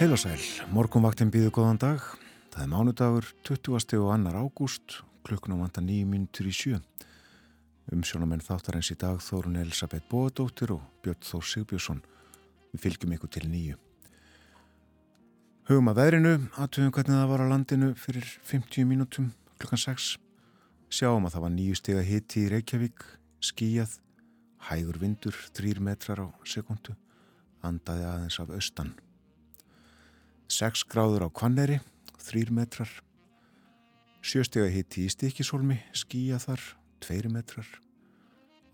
Heil og sæl, morgunvaktin býðu góðan dag. Það er mánudagur 20. og annar ágúst, klukkunum vanda nýjum mínutur í sjö. Umsjónamenn þáttar eins í dag Þórun Elisabeth Bóadóttir og Björn Þór Sigbjörnsson. Við fylgjum ykkur til nýju. Hugum að veðrinu, aðtöfum hvernig það var á landinu fyrir 50 mínútum klukkan 6. Sjáum að það var nýju steg að hiti í Reykjavík, skíjað, hægur vindur, 3 metrar á sekundu, andaði aðeins af austan. 6 gráður á Kvanneri, 3 metrar. Sjöstega hitti í Stikisólmi, skýja þar, 2 metrar.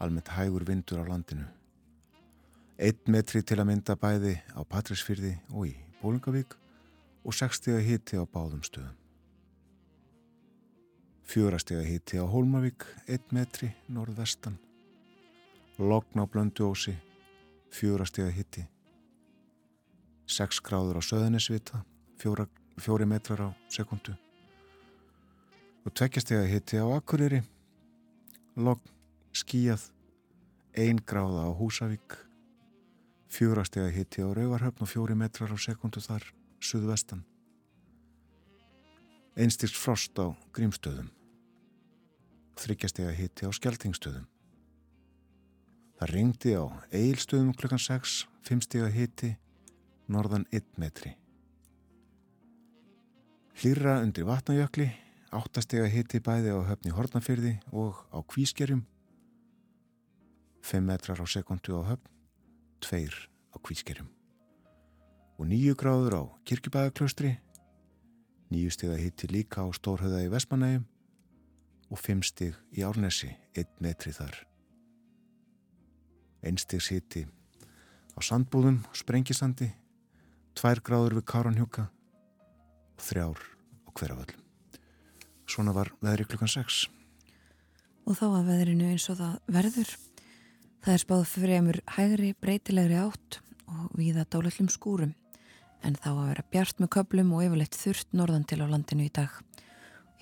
Almennt hægur vindur á landinu. 1 metri til að mynda bæði á Patrísfyrði og í Bólingavík og 6 stega hitti á báðum stöðum. Fjórastega hitti á Hólmavík, 1 metri norðvestan. Logn á Blönduósi, fjórastega hitti. 6 gráður á söðunisvita, 4 metrar á sekundu og tveggjastega hitti á Akureyri, logg, skíjað, 1 gráða á Húsavík, 4 stega hitti á Rauvarhöfn og 4 metrar á sekundu þar, suðvestan. Einstýrst frost á Grímstöðum, þryggjastega hitti á Skeltingstöðum. Það ringdi á Eilstöðum klukkan 6, 5 stega hitti norðan 1 metri. Hlýra undir vatnajökli, áttastega hitti bæði á höfni Hortnafyrði og á Kvískerjum, 5 metrar á sekundu á höfn, 2 á Kvískerjum. Og 9 gráður á Kirkjubæðaklaustri, 9 stega hitti líka á Stórhauða í Vestmanægum og 5 steg í Árnesi, 1 metri þar. Einstegs hitti á Sandbúðum, Sprengisandi, tvær gráður við Káranhjúka og þrjár á hverjaföllum. Svona var veðri klukkan 6. Og þá að veðrinu eins og það verður. Það er spáð fremur hægri breytilegri átt og viða dálöllum skúrum en þá að vera bjart með köplum og yfirleitt þurft norðan til á landinu í dag.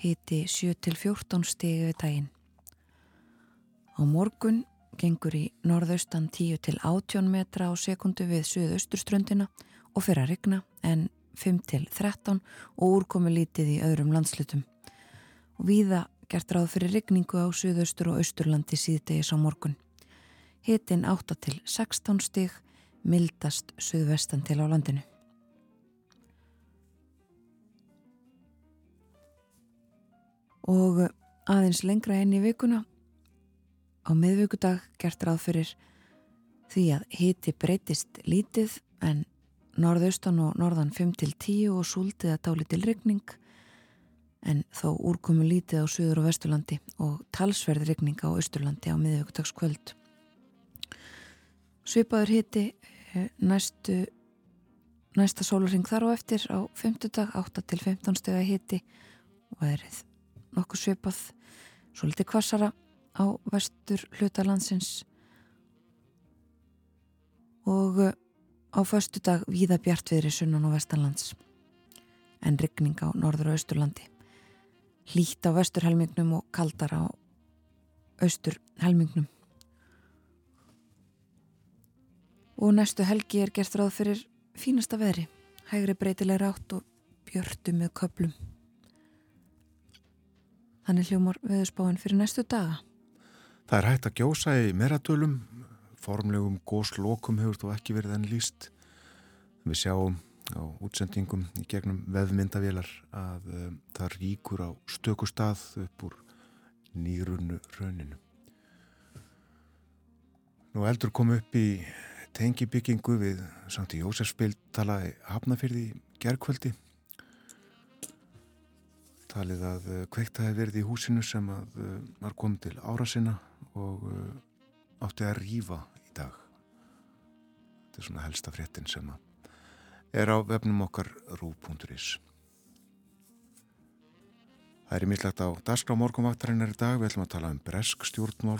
Hiti 7-14 stigi við daginn. Á morgun gengur í norðaustan 10-18 metra á sekundu við suðausturströndina og fyrir að regna en 5-13 og úrkomi lítið í öðrum landslutum. Og viða gert ráð fyrir regningu á suðaustur og austurlandi síðdegis á morgun. Hitin 8-16 stig, mildast suðvestan til á landinu. Og aðeins lengra enn í vikuna á miðvíkudag gert ráð fyrir því að hiti breytist lítið en norðaustan og norðan 5-10 og súldið að dáli til regning en þó úrkomu lítið á Suður og Vesturlandi og talsverð regning á Östurlandi á miðjögutagskvöld. Svipaður hiti eh, næstu, næsta sólaring þar á eftir á 5. dag 8-15 steg að hiti og erið nokkuð svipað svo litið kvassara á vestur hlutalandsins og eh, Á förstu dag víða bjartviðri sunnan og vestanlands en ryggning á norður og austurlandi. Lít á vesturhelmingnum og kaldar á austurhelmingnum. Og næstu helgi er gert ráð fyrir fínasta veðri, hægri breytilega rátt og björtu með köplum. Þannig hljómar veðurspáinn fyrir næstu daga. Það er hægt að gjósa í meradölum formlegum góslokum hefur þú ekki verið enn líst. Við sjáum á útsendingum í gegnum veðmyndavélar að um, það ríkur á stöku stað upp úr nýrunnu rauninu. Nú eldur kom upp í tengibyggingu við Sankti Jósefsbild talaði hafnafyrði gerðkvöldi. Talið að uh, kveikt hafi verið í húsinu sem að uh, var komið til ára sinna og átti að rýfa dag. Þetta er svona helsta fréttin sem er á vefnum okkar rú.is. Það er mýllagt á Daskra morgumvaktarinnar í dag. Við ætlum að tala um bresk stjórnmál.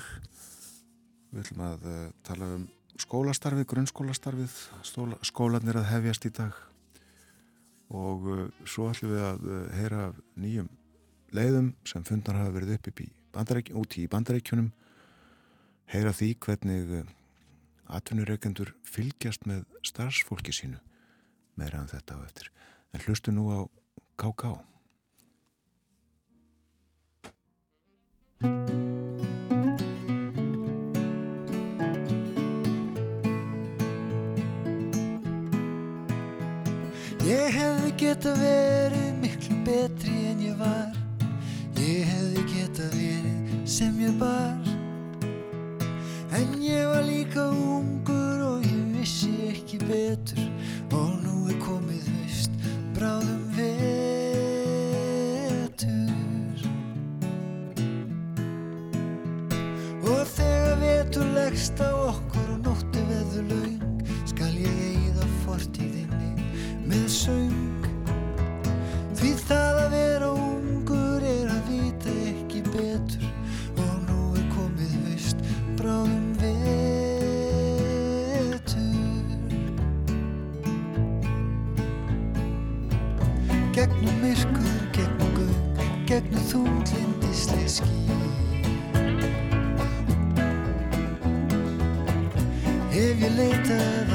Við ætlum að uh, tala um skólastarfið, grunnskólastarfið. Skólanir að hefjast í dag. Og uh, svo ætlum við að uh, heyra nýjum leiðum sem fundar hafa verið upp í bandarækjunum, út í bandarækjunum. Heyra því hvernig atvinnureikendur fylgjast með starfsfólki sínu meira en þetta á eftir. En hlustu nú á K.K. Ég hefði geta verið miklu betri en ég var Ég hefði geta verið sem ég bar En ég var líka ungur og ég vissi ekki betur. Og nú er komið haust, bráðum vetur. Og þegar vetur leggst á okkur og nótti veður laung Skal ég eigða fortíðinni með söng. Því það að þúglindisleg ský. Ef ég leitað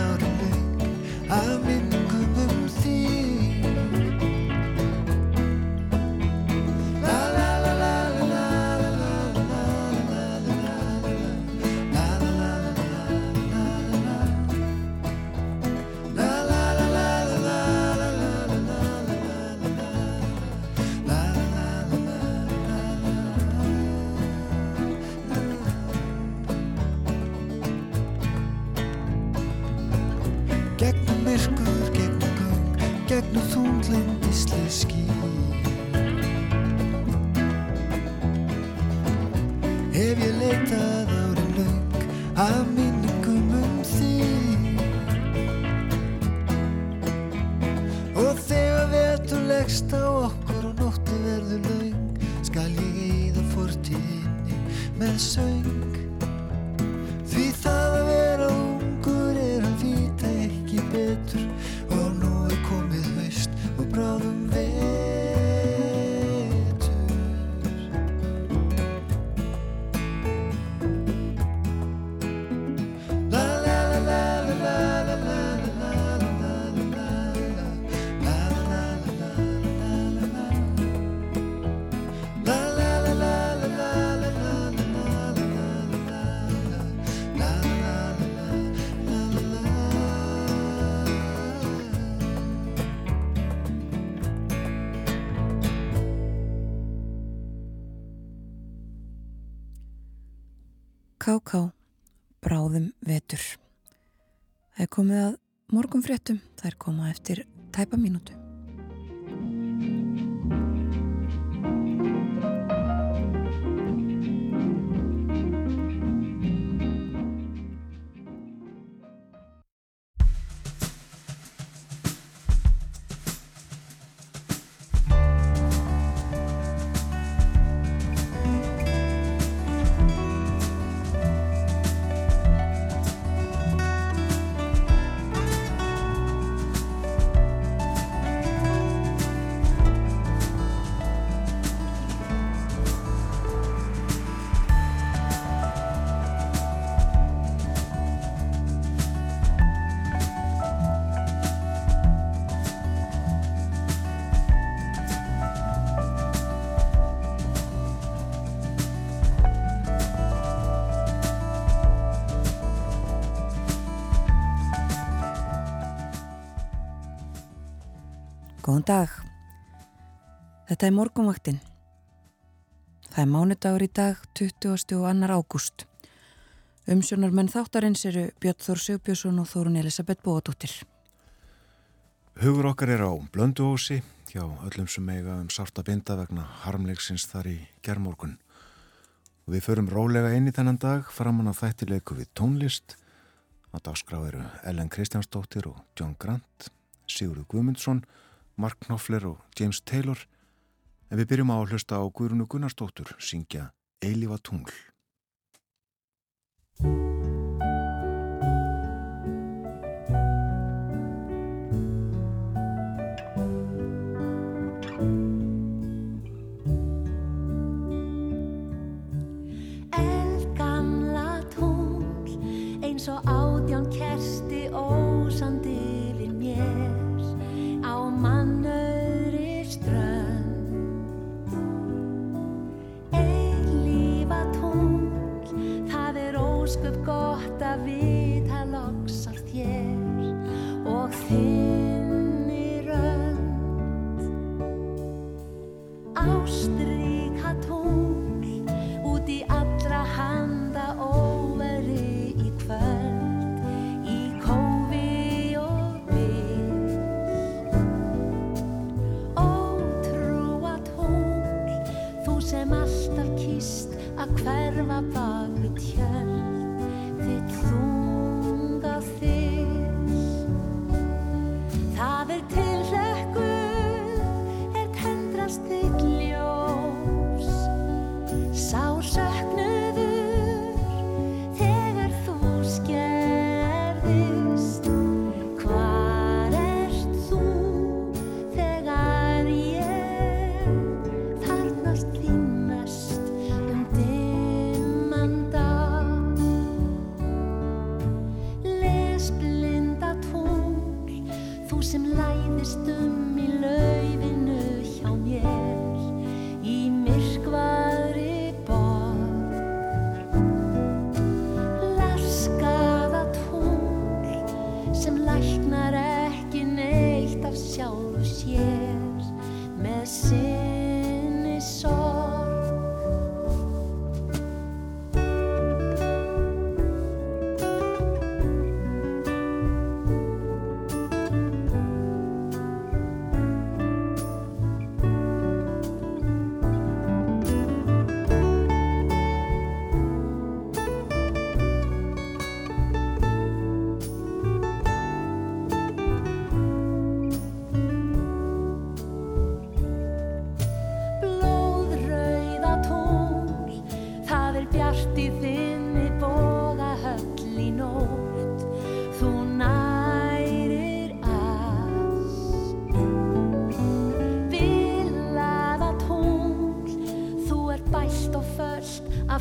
komið að morgunfréttum, þær koma eftir tæpa mínútu. Góðan dag. Þetta er morgunvaktin. Það er mánudagur í dag, 20. og 2. ágúst. Umsjónarmenn þáttarins eru Björn Þór Sigbjörnsson og Þórun Elisabeth Bóadóttir. Hugur okkar er á blönduhósi hjá öllum sem eiga um sárt að binda vegna harmleiksins þar í gerðmorgun. Og við förum rólega inn í þennan dag framann á þættileiku við tónlist. Á dagskrá eru Ellen Kristjánsdóttir og John Grant, Sigurður Guðmundsson, Mark Knopfler og James Taylor. En við byrjum á að hlusta á Guðrunu Gunnarsdóttur syngja Eilífa tungl. corta a vida.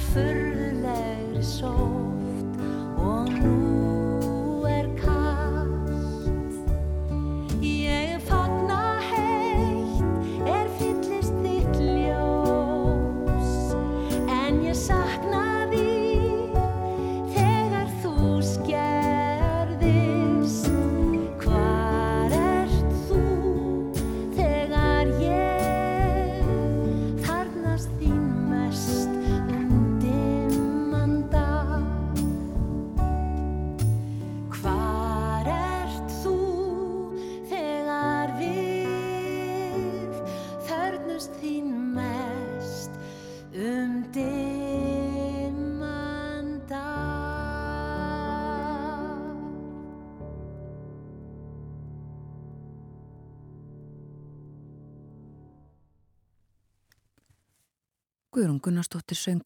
furðulegri sóft og nú Guðrún Gunnarsdóttir söng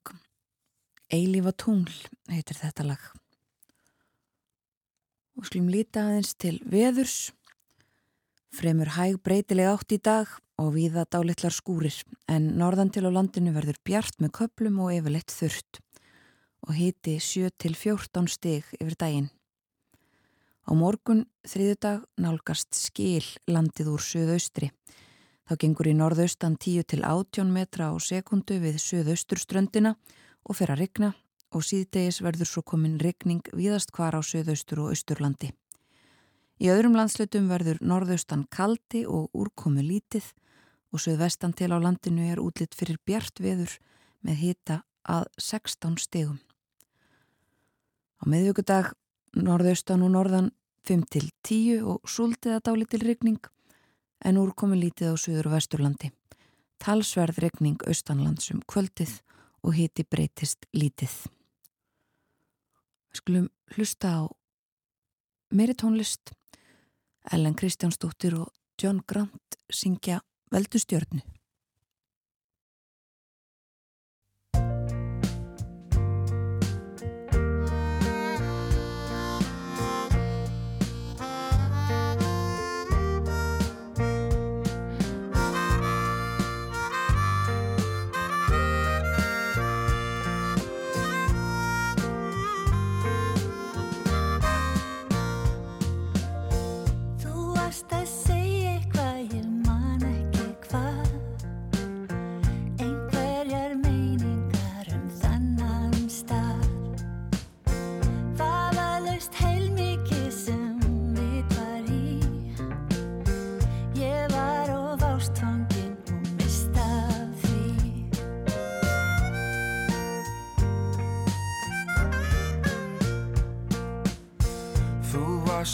Eilífa tungl heitir þetta lag. Og skulum líta aðeins til veðurs. Fremur hæg breytileg átt í dag og viða dálitlar skúrir en norðan til á landinu verður bjart með köplum og yfirleitt þurft og hiti 7-14 stig yfir daginn. Á morgun þriðudag nálgast skil landið úr söðaustri Þá gengur í norðaustan 10 til 18 metra á sekundu við söðausturströndina og fer að rigna og síðdegis verður svo komin rigning víðast hvar á söðaustur og austurlandi. Í öðrum landslutum verður norðaustan kaldi og úrkomi lítið og söðvestan til á landinu er útlitt fyrir bjart veður með hita að 16 stegum. Á meðvöggudag norðaustan og norðan 5 til 10 og súldið að dáli til rigning en úr komi lítið á Suður og Vesturlandi. Talsverð regning austanlandsum kvöldið og hiti breytist lítið. Skulum hlusta á meiri tónlist. Ellen Kristjánsdóttir og John Grant syngja Veldustjörnu.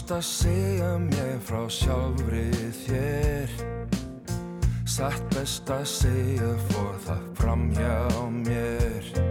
Varst að segja mér frá sjálfrið þér. Satt best að segja fór það fram hjá mér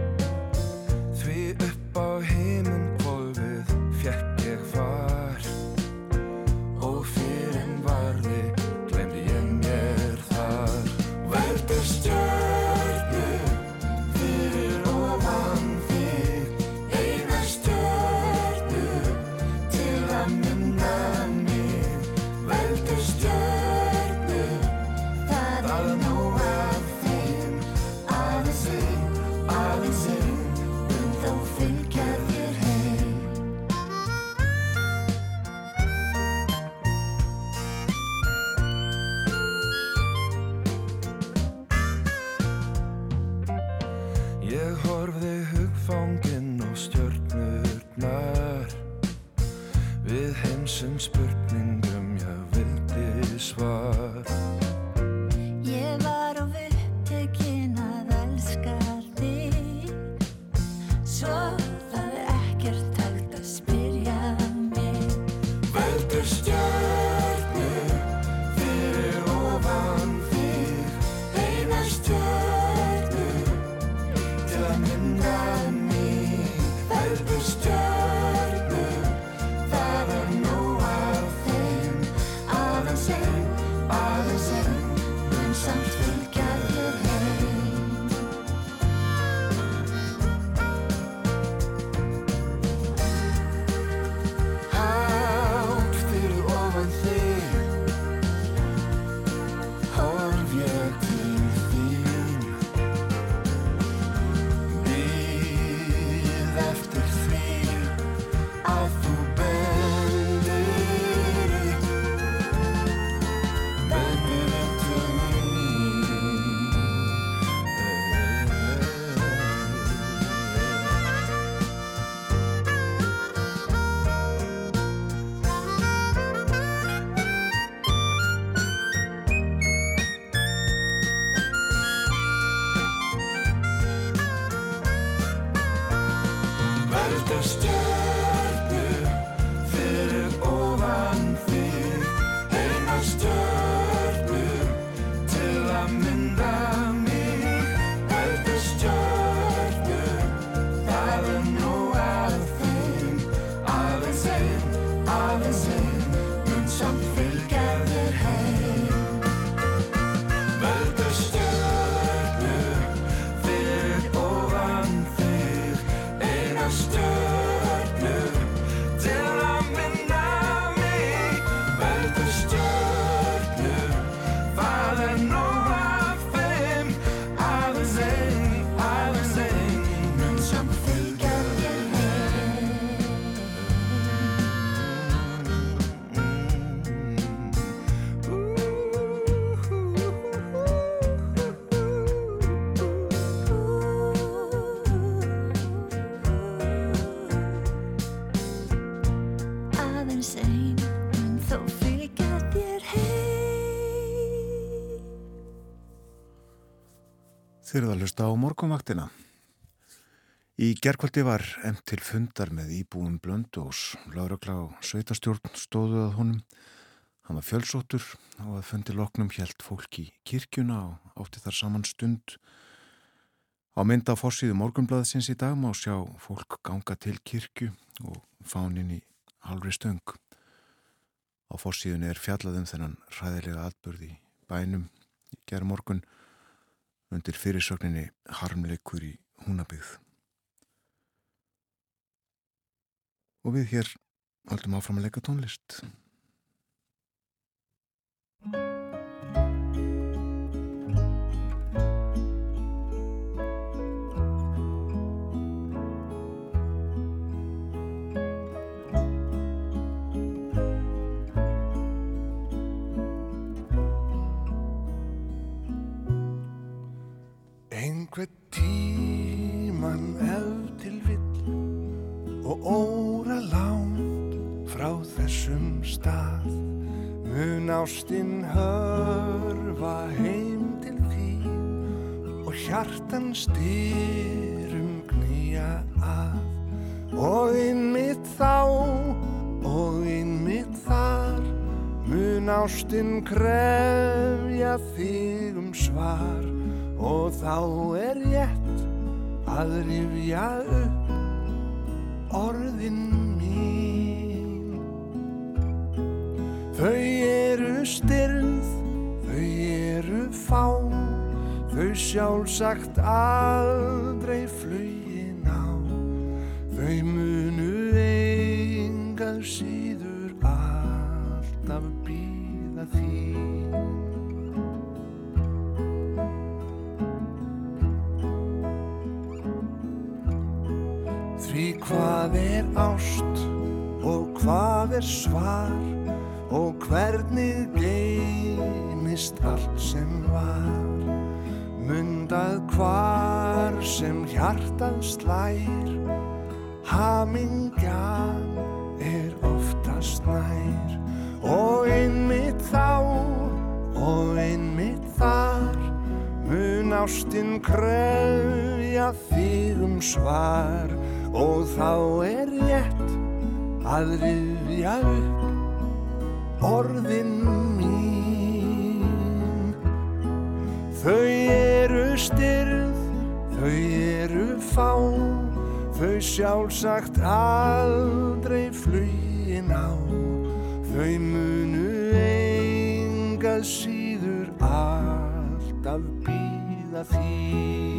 Þið eruð að hlusta á morgunvaktina. Í gerkvöldi var emt til fundar með íbúum Blöndós. Lárakla og sveitastjórn stóðu að honum. Hann var fjölsóttur og að fundi loknum hjælt fólk í kirkjuna og átti þar saman stund. Á mynda á fossíðu morgunblaðsins í dag má sjá fólk ganga til kirkju og fánin í halvri stöng. Á fossíðunni er fjallaðum þennan ræðilega atbyrði bænum í gerðmorgun undir fyrirsögninni harmleikur í húnabygð. Og við hér höldum áfram að leika tónlist. Óra langt frá þessum stað. Mun ástinn hörfa heim til þín og hjartan styrum knýja að. Og innmitt þá og innmitt mun ástinn krefja þig um svar. Og þá er rétt að rifja upp orðin mín. Þau eru styrð, þau eru fá þau sjálfsagt aldrei flugin á. Þau munu engað síður alltaf býða Því hvað er ást og hvað er svar og hvernig geymist allt sem var? Mundað hvar sem hjartað slær hamingjan er oftast nær. Og einmitt þá og einmitt þar mun ástinn kröfja þig um svar og þá er rétt að rifja upp orðin mín. Þau eru styrð þau eru fá þau sjálfsagt aldrei flugin á. Þau munu engað síður alltaf býða þín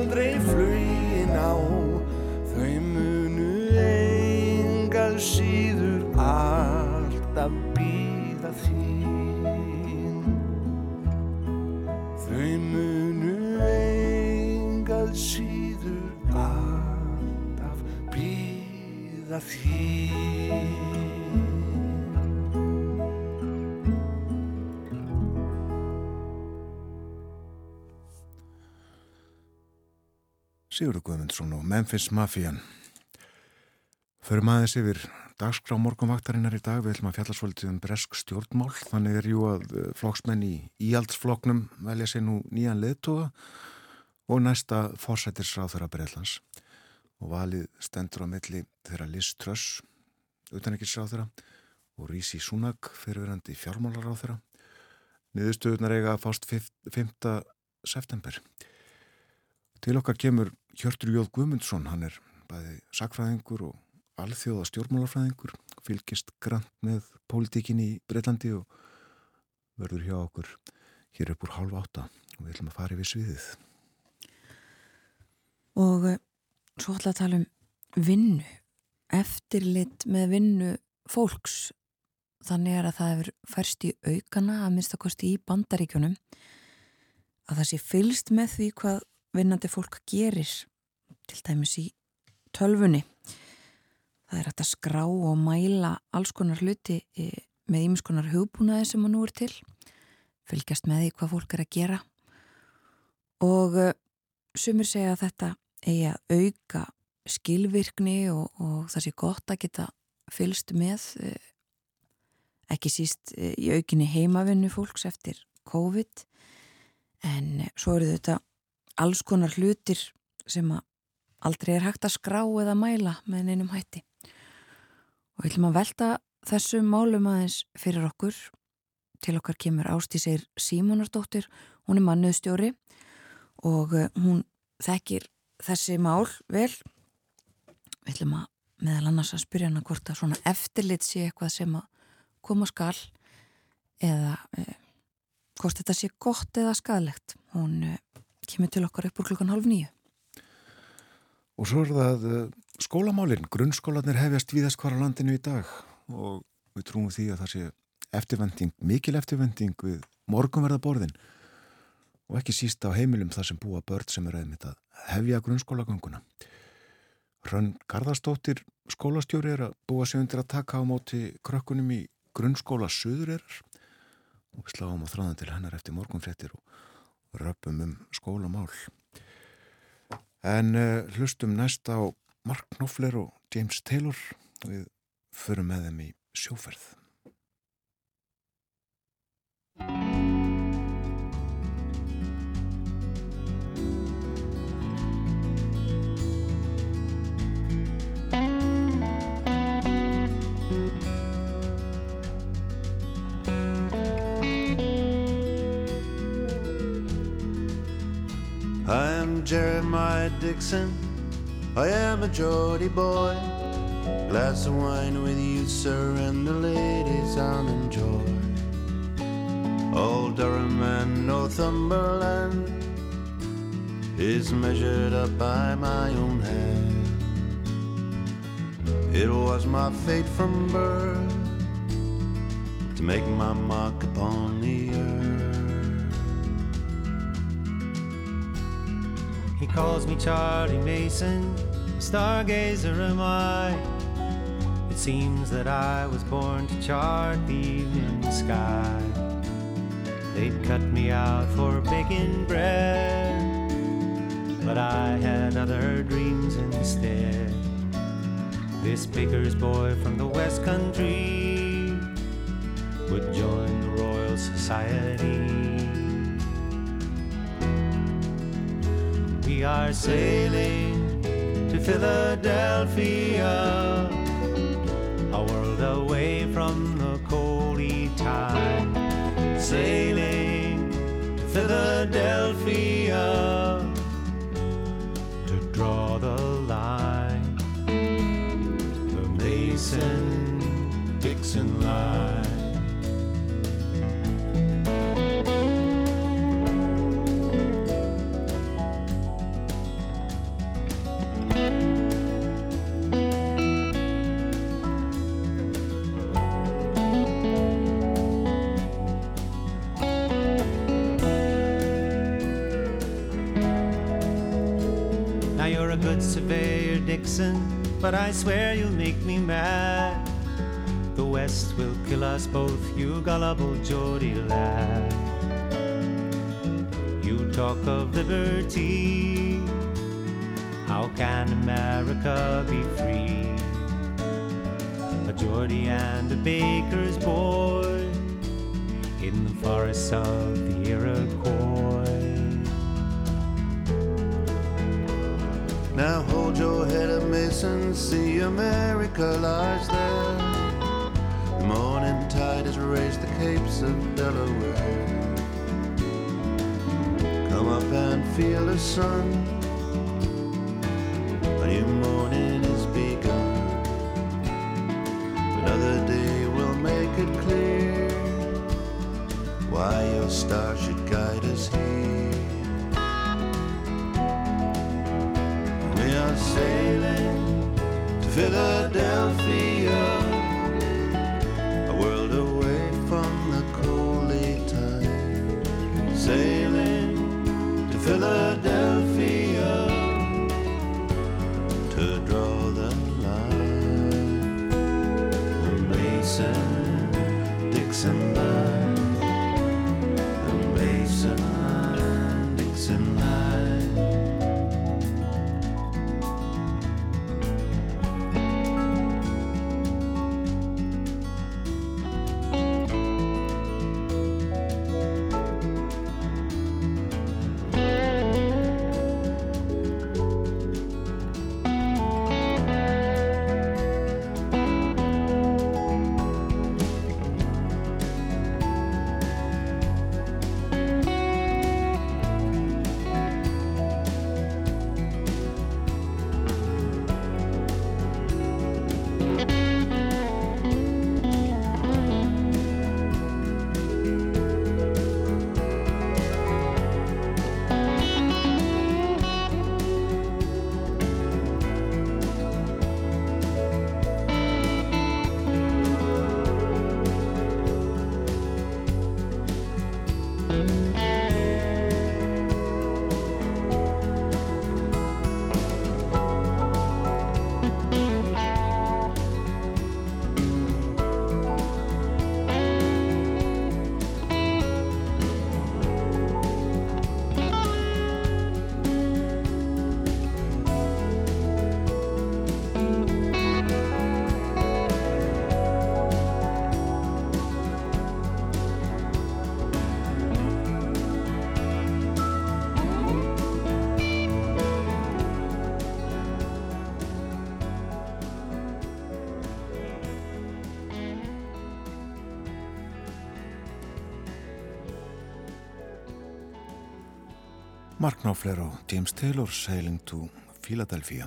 Sigurður Guðmundsson og Memphis Mafian. Förum aðeins yfir dagskrá morgunvaktarinnar í dag. Við ætlum að fjalla svolítið um bresk stjórnmál. Þannig er jú að eh, flokksmenn í íhaldsflokknum velja sér nú nýjan leðtoga og næsta fórsættisráð þeirra Breitlands. Og valið stendur á milli þeirra Liz Truss, utanekisráð þeirra, og Rísi Súnak, fyrirverandi fjármálaráð þeirra. Niðurstöðunar eiga að fást 5. september. Til okkar kemur Hjörtur Jóð Guðmundsson, hann er bæði sakfræðingur og alþjóða stjórnmálafræðingur, fylgist grant með pólitíkin í Breitlandi og verður hjá okkur hér upp úr hálf átta og við ætlum að fara yfir sviðið. og eh, svo ætla að tala um vinnu eftirlit með vinnu fólks. Þannig er að það hefur færst í aukana að minnstakosti í bandaríkjunum að það sé fylst með því hvað vinnandi fólk gerir til dæmis í tölfunni það er hægt að skrá og mæla alls konar hluti eh, með ímis konar hugbúnaði sem að nú er til fylgjast með því hvað fólk er að gera. Og eh, sumir segja að þetta eigi að auka skilvirkni og, og það sé gott að geta fylgst með eh, ekki síst eh, í aukinni heimavinnu fólks eftir COVID. En svo eru þetta alls konar hlutir sem að aldrei er hægt að skrá eða mæla með neinum hætti. Og við ætlum að velta þessum málum aðeins fyrir okkur. Til okkar kemur Ástísir Símonardóttir hún er mannuðstjóri og eh, hún þekkir þessi mál vel. Við ætlum að meðal annars að spyrja hana hvort að svona eftirlit sé eitthvað sem að koma skal eða eh, hvort þetta sé gott eða skadlegt hún eh, kemur til okkar upp úr klukkan hálf nýju Og svo er það eh, skólamálin, grunnskólanir hefjast víðast hvar á landinu í dag og við trúum því að það sé eftirvending, mikil eftirvending við morgunverðaborðin og ekki síst á heimilum þar sem búa börn sem er aðeins að hefja grunnskólagönguna. Hrönn Garðarstóttir skólastjóri er að búa sig undir að taka á móti krökkunum í grunnskóla Suðurerar og við sláum á þráðan til hennar eftir morgunfrettir og röpum um skólamál. En uh, hlustum næst á Mark Knopfler og James Taylor og við förum með þeim í sjóferð. I am Jeremiah Dixon. I am a Geordie boy. Glass of wine with you, sir, and the ladies I'll enjoy. Old Durham and Northumberland is measured up by my own hand. It was my fate from birth to make my mark upon the earth. He calls me Charlie Mason, stargazer am I. It seems that I was born to chart the evening sky. They'd cut me out for baking bread, but I had other dreams instead. This baker's boy from the West Country would join the Royal Society. We are sailing to Philadelphia, a world away from the coldy tide. Sailing to Philadelphia to draw the line, the Mason Dixon line. Dixon, but I swear you'll make me mad. The West will kill us both, you gullible Geordie lad. You talk of liberty, how can America be free? A Geordie and a baker's boy in the forests of the Iroquois. Now hold your head up, Mason. See America lies there. The morning tide has raised the capes of Delaware. Come up and feel the sun. A new morning is begun. Another day will make it clear why your star should guide us here. Sailing to Philadelphia, Mark Knopfler og James Taylor Sailing to Philadelphia.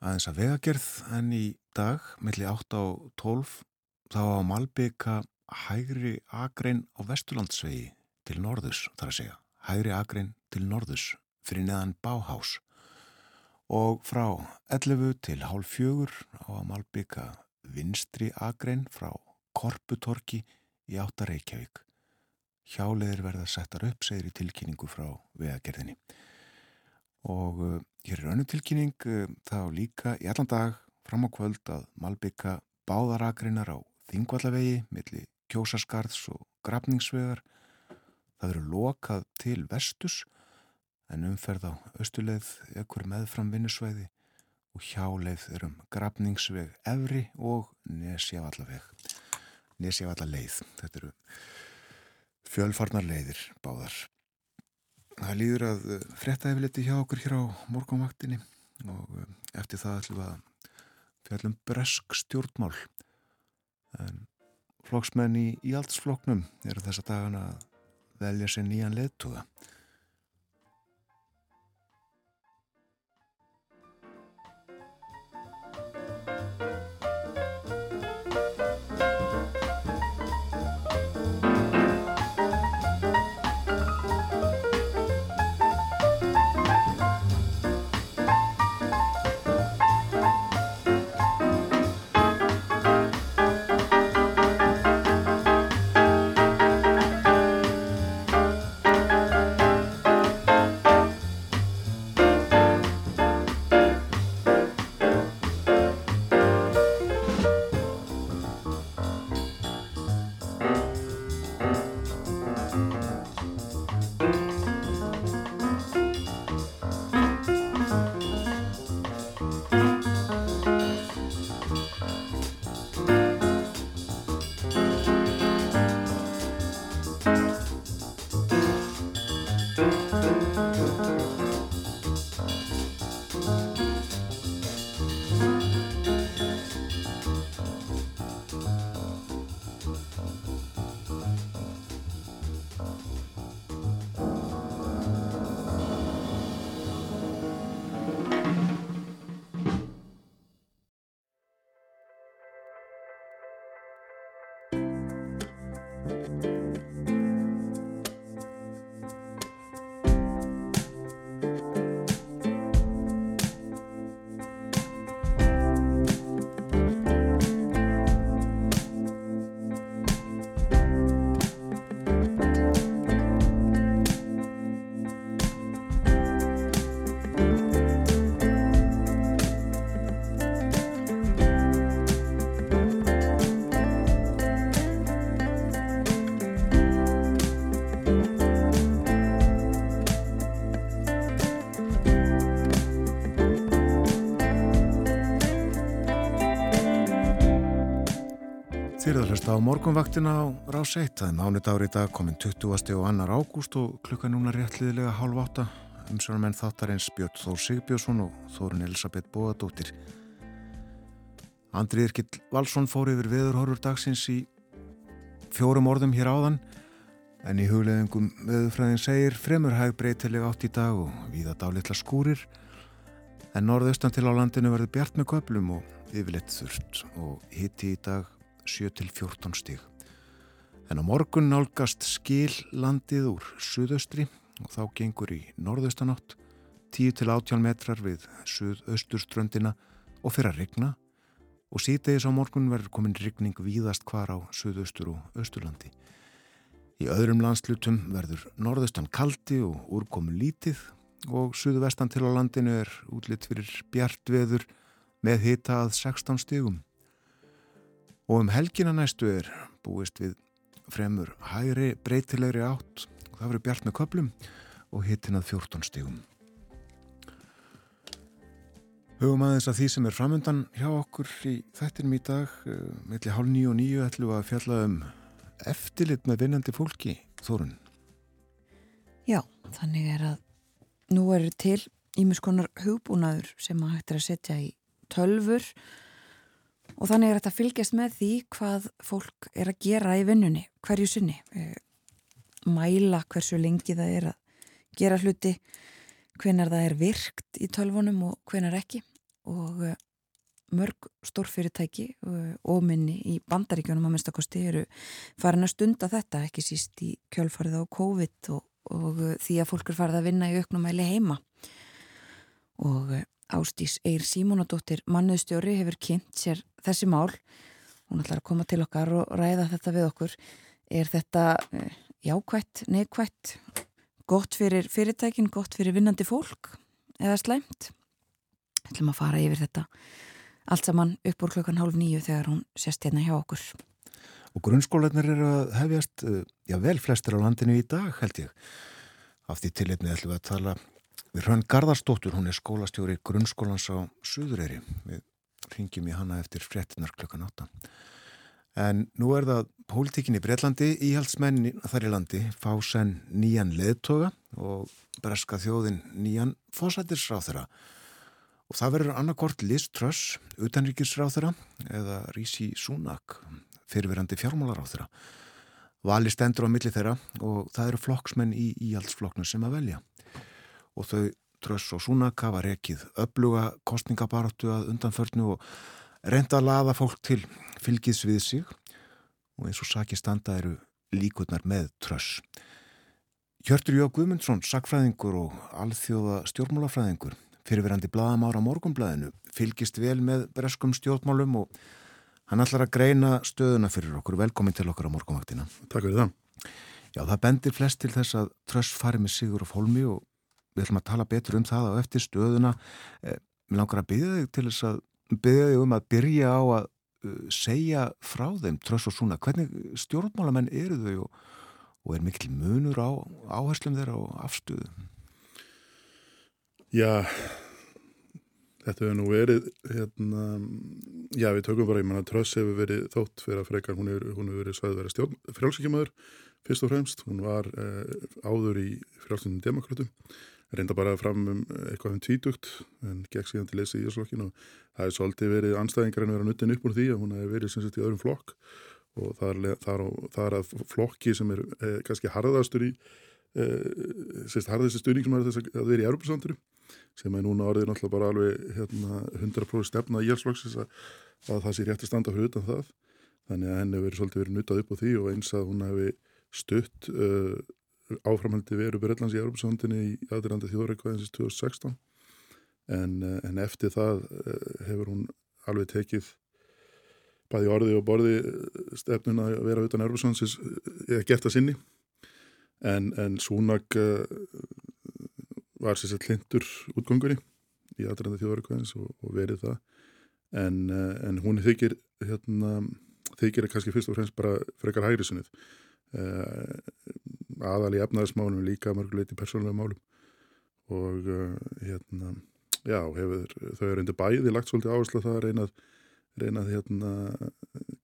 Aðeins að vegagerð en í dag melli 8 á 12 þá á Malbygga hægri agrein á Vesturlandsvegi til norðus þar að segja. Hægri agrein til norðus fyrir neðan Báhás og frá 11 til hálf fjögur á að Malbygga vinstri agrein frá Korputorki í átta Reykjavík. Hjáleðir verða settar upp, segir í tilkynningu frá vegagerðinni. Og uh, hér er önnu tilkynning uh, þá líka í allan dag fram á kvöld að Malbygga báðaragreinar á Þingvallavegi milli kjósaskarðs og grafningsvegar. Það eru lokað til vestus en umferð á östuleið ekkur meðfram vinnusvæði og hjáleið er um grafningsveg Evri og Nesjavallaveig. Nesjavallaleið. Þetta eru fjölfarnar leiðir báðar. Það líður að frétta efliti hjá okkur hér á morgunvaktinni og eftir það ætlum við að fjallum bresk stjórnmál. En flokksmenn í íaldsfloknum eru þessa dagana að velja sér nýjan leðtuga. Hlusta á morgunvaktina á rás 1. Það er mánudagur í dag komin 20. og 2. ágúst og klukka núna réttliðilega hálf átta. Umsjónamenn þáttarins Björn Þór Sigbjörnsson og Þórun Elisabeth Bóadóttir. Andri Irkild Valsson fór yfir veðurhorfur dagsins í fjórum orðum hér áðan en í hugleðingum veðurfræðin segir fremur hæg breytilega átt í dag og viða dálitla skúrir en norðaustan til á landinu verður bjart með köplum og yfirleitt þurft og hitti í dag 7-14 stíg. En á morgun nálgast skil landið úr suðaustri og þá gengur í norðaustanátt 10-18 metrar við suðausturströndina og fyrir að regna og síðdegis á morgun verður komin regning víðast hvar á suðaustur og austurlandi. Í öðrum landslutum verður norðaustan kaldi og úrkomu lítið og suðvestan til á landinu er útlitt fyrir bjart veður með hita að 16 stígum. Og um helgina næstu er búist við fremur hægri breytilegri átt og það verður bjart með köplum og hittin að 14 stígum. Hugum aðeins að því sem er framöndan hjá okkur í þættinum í dag, melli hálf nýju og nýju ætlum við að fjalla um eftirlit með vinnandi fólki, Þórun. Já, þannig er að nú er til ímis konar hugbúnaður sem að hægt er að setja í tölfur og þannig er þetta að fylgjast með því hvað fólk er að gera í vinnunni hverju sinni. mæla hversu lengi það er að gera hluti, hvenar það er virkt í tölvunum og hvenar ekki og uh, mörg stórfyrirtæki uh, og minni í bandaríkjónum að minnstakosti eru farin að stunda þetta, ekki síst í kjölfarið á COVID og, og því að fólk er farið að vinna í auknumæli heima og Ástís Eir Símonadóttir mannuðstjóri hefur kynnt sér þessi mál. Hún ætlar að koma til okkar og ræða þetta við okkur. Er þetta eh, jákvætt, neikvætt? Gott fyrir fyrirtækin, gott fyrir vinnandi fólk eða slæmt? Ætlum að fara yfir þetta allt saman upp úr klokkan hálf nýju þegar hún sést hérna hjá okkur. Og grunnskólanir eru að hefjast, eh, já vel flestir á landinu í dag held ég. Af því tilitni ætlum við að tala við Hrönn Garðarsdóttur, hún er skólastjóri grunnskólans á Suðureyri. Við ringjum í hana eftir frettinar klukkan átta. En nú er það pólitíkinni Breitlandi, íhaldsmenn þar í landi, fá senn nýjan leðtoga og breska þjóðin nýjan fósættisráð þeirra. Og það verður annarkort Liz Truss, utanríkisráð þeirra, eða Rísi Súnak, fyrirverandi fjármálaráð þeirra. Vali stendur á milli þeirra og það eru flokksmenn í íhaldsflokknu sem að velja. Og þau Truss og Súnak hafa rekið öfluga kostningabaratu að undanförnu og reynda að laða fólk til fylgis við sig og eins og saki standa eru líkurnar með Truss. Hjörtur Jó Guðmundsson, sakfræðingur og alþjóða stjórnmálafræðingur, fyrirverandi blaðamára morgumblaðinu, fylgist vel með breskum stjórnmálum og hann ætlar að greina stöðuna fyrir okkur. Velkomin til okkar á morgumvaktina. Takk fyrir það. Já, það bendir flest til þess að Truss fari með Sigur og Fólmi og við ætlum að tala betur um það á eftir stöðuna. Eh, mér langar að byggja þig til þess að byggja þig um að byrja á að uh, segja frá þeim Truss og Súna. Hvernig stjórnmálamenn eru þau og, og er mikil munur á áherslum þeirra og afstöðu? Já, þetta hefur nú verið, hérna, já við tökum bara, ég manna Tröss hefur verið þótt fyrir að frekar, hún hefur, verið svæðið verið stjórn, frjálsíkjamaður fyrst og fremst, hún var eh, áður í frjálsíkjum demokratum, reynda bara fram um eitthvað um tvítugt, en gekk síðan til leysi í Íslokkinu og það hefur svolítið verið anstæðingar en verið að nuttin upp úr því að hún hefur verið sem sagt í öðrum flokk. Og það er, er, er að flokki sem er eh, kannski harðastur í, eh, sérst harðasti stuðning sem er þess að vera í Europasanduru sem er núna orðið náttúrulega bara alveg hérna, 100% stefna í Íhalsflokksins að, að það sé rétt að standa fyrir utan það. Þannig að henni hefur svolítið verið nuttað upp á því og eins að hún hefði stutt uh, áframhaldi veru Breitlands í Europasandinu í aðranda þjóðrækvæðinsins 2016 en, uh, en eftir það uh, hefur hún alveg tekið bæði orði og borði stefnun að vera utan Europasandins eða gert að sinni. En, en Súnag var sér sett hlindur útgangurinn í aðranda þjóðarkvæðins og, og verið það. En, en hún þykir hérna, þykir kannski fyrst og fremst bara frekar hægri sunnið uh, aðal í efnaðismálum líka mörguleiti persónulega málum. Og uh, hérna já, hefur, þau eru undir bæði lagt svolítið áherslu að það að reynað reynað hérna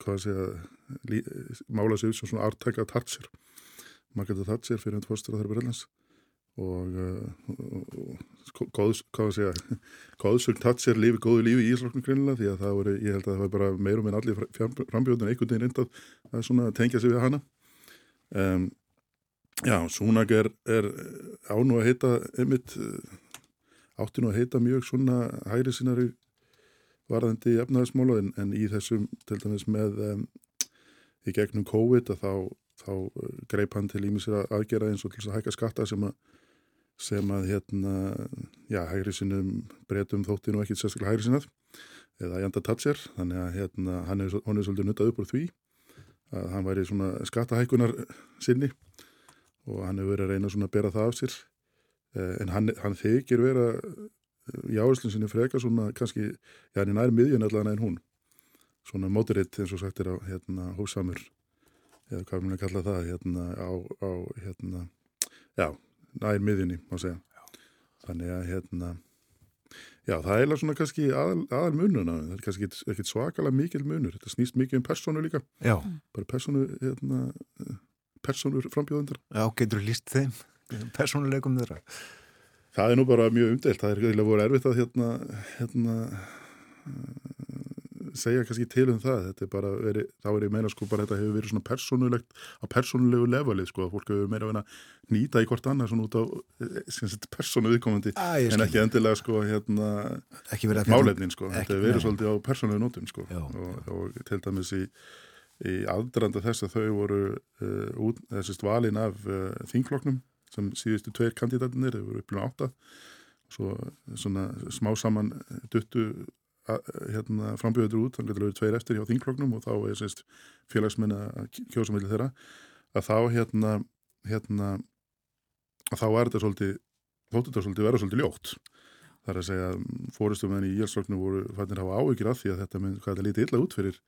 hvað sé að mála út sem svona ártækja Thatcher Margaret Thatcher fyrir hundfórstur að það er Breitlands og, og góðs, hvað að segja góðsögn Thatcher lifi góðu lífi í Íslokknum grunnilega því að það voru, ég held að það var bara meirum en allir frambjóðin einhvern veginn reyndað að svona tengja sig við hana um, Já, Súnag er, er án og að heita einmitt átti nú að heita mjög svona hægri sinari varðandi efnaðismóla en, en í þessum til dæmis með um, í gegnum COVID að þá, þá greip hann til ímisir aðgera eins og til þess að hækka skatta sem að sem að hérna, já, hægri sinum breytum þótti nú ekkit sérstaklega hægri sinnað eða Janda Tatser þannig að hérna, hann er, er svolítið nuttað upp úr því að hann væri svona skattahækunar sinni og hann hefur verið að reyna svona að bera það af sér en hann, hann þykir vera í áherslun sinni freka svona kannski, já, hann er nær miðjun allavega en hún svona mótiritt eins og sagt er á hérna hósamur eða hvað vilja kalla það hérna á, á hérna, já nær miðjunni, má segja. Já. Þannig að, hérna, já, það er svona kannski aðal, aðal mununa, það er kannski ekkit svakalega mikil munur, þetta snýst mikið um personu líka. Já. Bara personu, hérna, personur frambjóðundar. Já, getur þú líst þeim, personuleikum þeirra? Það er nú bara mjög umdelt, það er eiginlega voru erfitt að, hérna, hérna, segja kannski til um það, þetta er bara verið, þá er ég meina sko bara þetta hefur verið svona persónulegt á persónulegu levelið sko að fólk hefur meira að vera nýta í hvort annað svona út á eh, persónu viðkomandi Æ, en ekki endilega sko hérna verið að málefnin sko, þetta hefur verið svolítið á persónulegu nótum sko. Já. og, og til dæmis í, í aðdrandi þess að þau voru uh, út, þessist valin af uh, þingfloknum sem síðustu tveir kandidatinir, þau voru upplega átta. Svo svona smá saman duttu að- hérna, frambjöður út, þannig að það eru tveir eftir hjá þingfloknum og þá er sérst félagsmenn að kjósa millir þeirra að þá hérna, hérna að þá er þetta svolítið þóttu þetta svolítið vera svolítið ljótt. Það er að segja að fórustumenn í Jélsvögnu voru fannir hafa áhyggjur af því að þetta, þetta lítið illa út fyrir,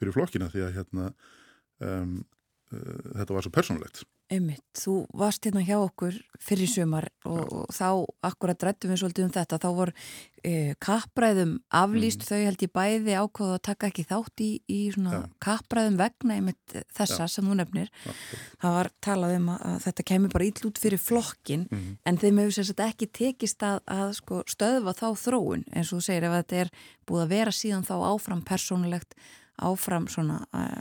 fyrir flokkina því að hérna um, uh, þetta var svo persónulegt Einmitt, þú varst hérna hjá okkur fyrir sumar og, og þá akkurat rættum við svolítið um þetta, þá voru e, kappræðum aflýst, þau held ég bæði ákváðu að taka ekki þátt í, í svona Já. kappræðum vegna einmitt þessa sem þú nefnir. Já. Það var talað um að, að þetta kemur bara ill út fyrir flokkin Mhm. en þeim hefur sér sagt ekki tekist að, að sko, stöðva þá þróun eins og þú segir ef þetta er búið að vera síðan þá áfram persónulegt, áfram svona uh,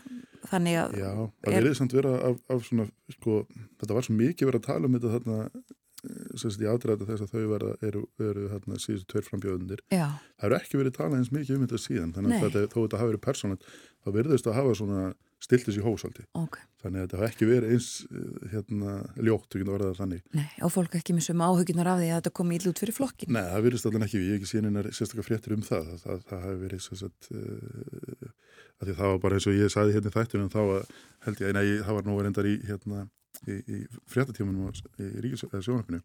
þannig að Já, það Er- verið samt vera af, af svona, sko, þetta var svo mikið verið að tala um þetta þarna, eh, sem sagt í aðræða þess að þau vera, eru, eru þarna síðustu tveir frambjöðundir. Það eru ekki verið talað eins mikið um þetta síðan, þannig að þetta, þó þetta hafi verið persónalt, þá verðist að hafa svona stiltis í hósaldi. ok. Þannig að þetta hafa ekki verið eins eh, hérna, ljótt, við getum orðað það þannig. Nei, og fólk ekki með sömu áhuginar af því að þetta komi ill út fyrir flokkin. Nei, það verðist allan ekki, ég hef ekki síðan einar sérstaklega fréttir um það, það, það, það hafi verið sagt, uh, að því það var bara eins og ég sagði hérna í þættunum þá að held ég, nei, það var nú reyndar í, hérna, í, í fréttatímanum í ríkisjónarfinu